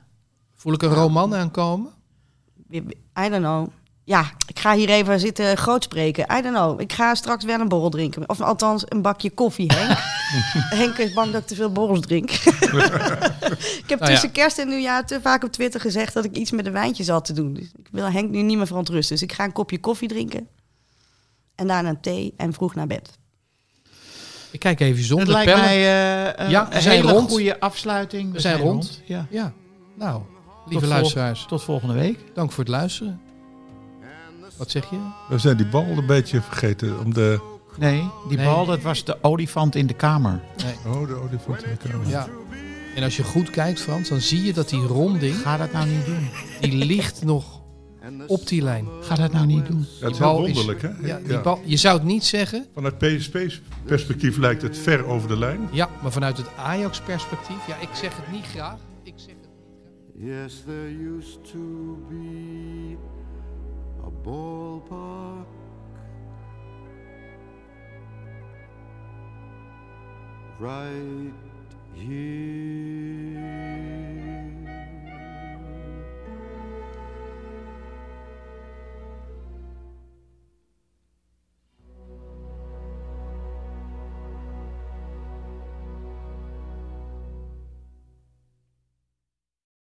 Voel ik een roman aankomen? I don't know. Ja, ik ga hier even zitten groot spreken. I don't know. Ik ga straks wel een borrel drinken. Of althans een bakje koffie, Henk. Henk is bang dat ik te veel borrels drink. ik heb Nou ja. tussen kerst en nieuwjaar te vaak op Twitter gezegd dat ik iets met de wijntjes had te doen. Dus ik wil Henk nu niet meer verontrusten. Dus ik ga een kopje koffie drinken. En daarna een thee en vroeg naar bed. Ik kijk even Het zonder lijkt pellen. mij eh, een Ja, we een zijn hele rond. goede afsluiting. We zijn rond. Ja. Ja, nou, lieve luisteraars, Tot volgende week. dank voor het luisteren. Wat zeg je? We zijn die bal een beetje vergeten. Om de, Nee, die Nee. bal, dat was de olifant in de kamer. oh, de olifant in de kamer. Ja. En als je goed kijkt, Frans, dan zie je dat die ronding, Ga dat nou niet doen. die ligt nog op die lijn. Ga dat nou niet doen. Ja, het is Die heel bal is- wonderlijk, hè? Ja, die Ja. bal, je zou het niet zeggen, Vanuit PSP's perspectief lijkt het ver over de lijn. ja, maar vanuit het Ajax-perspectief, ja, ik zeg het niet graag. Ik zeg het niet graag. Yes, there used to be ballpark. Right here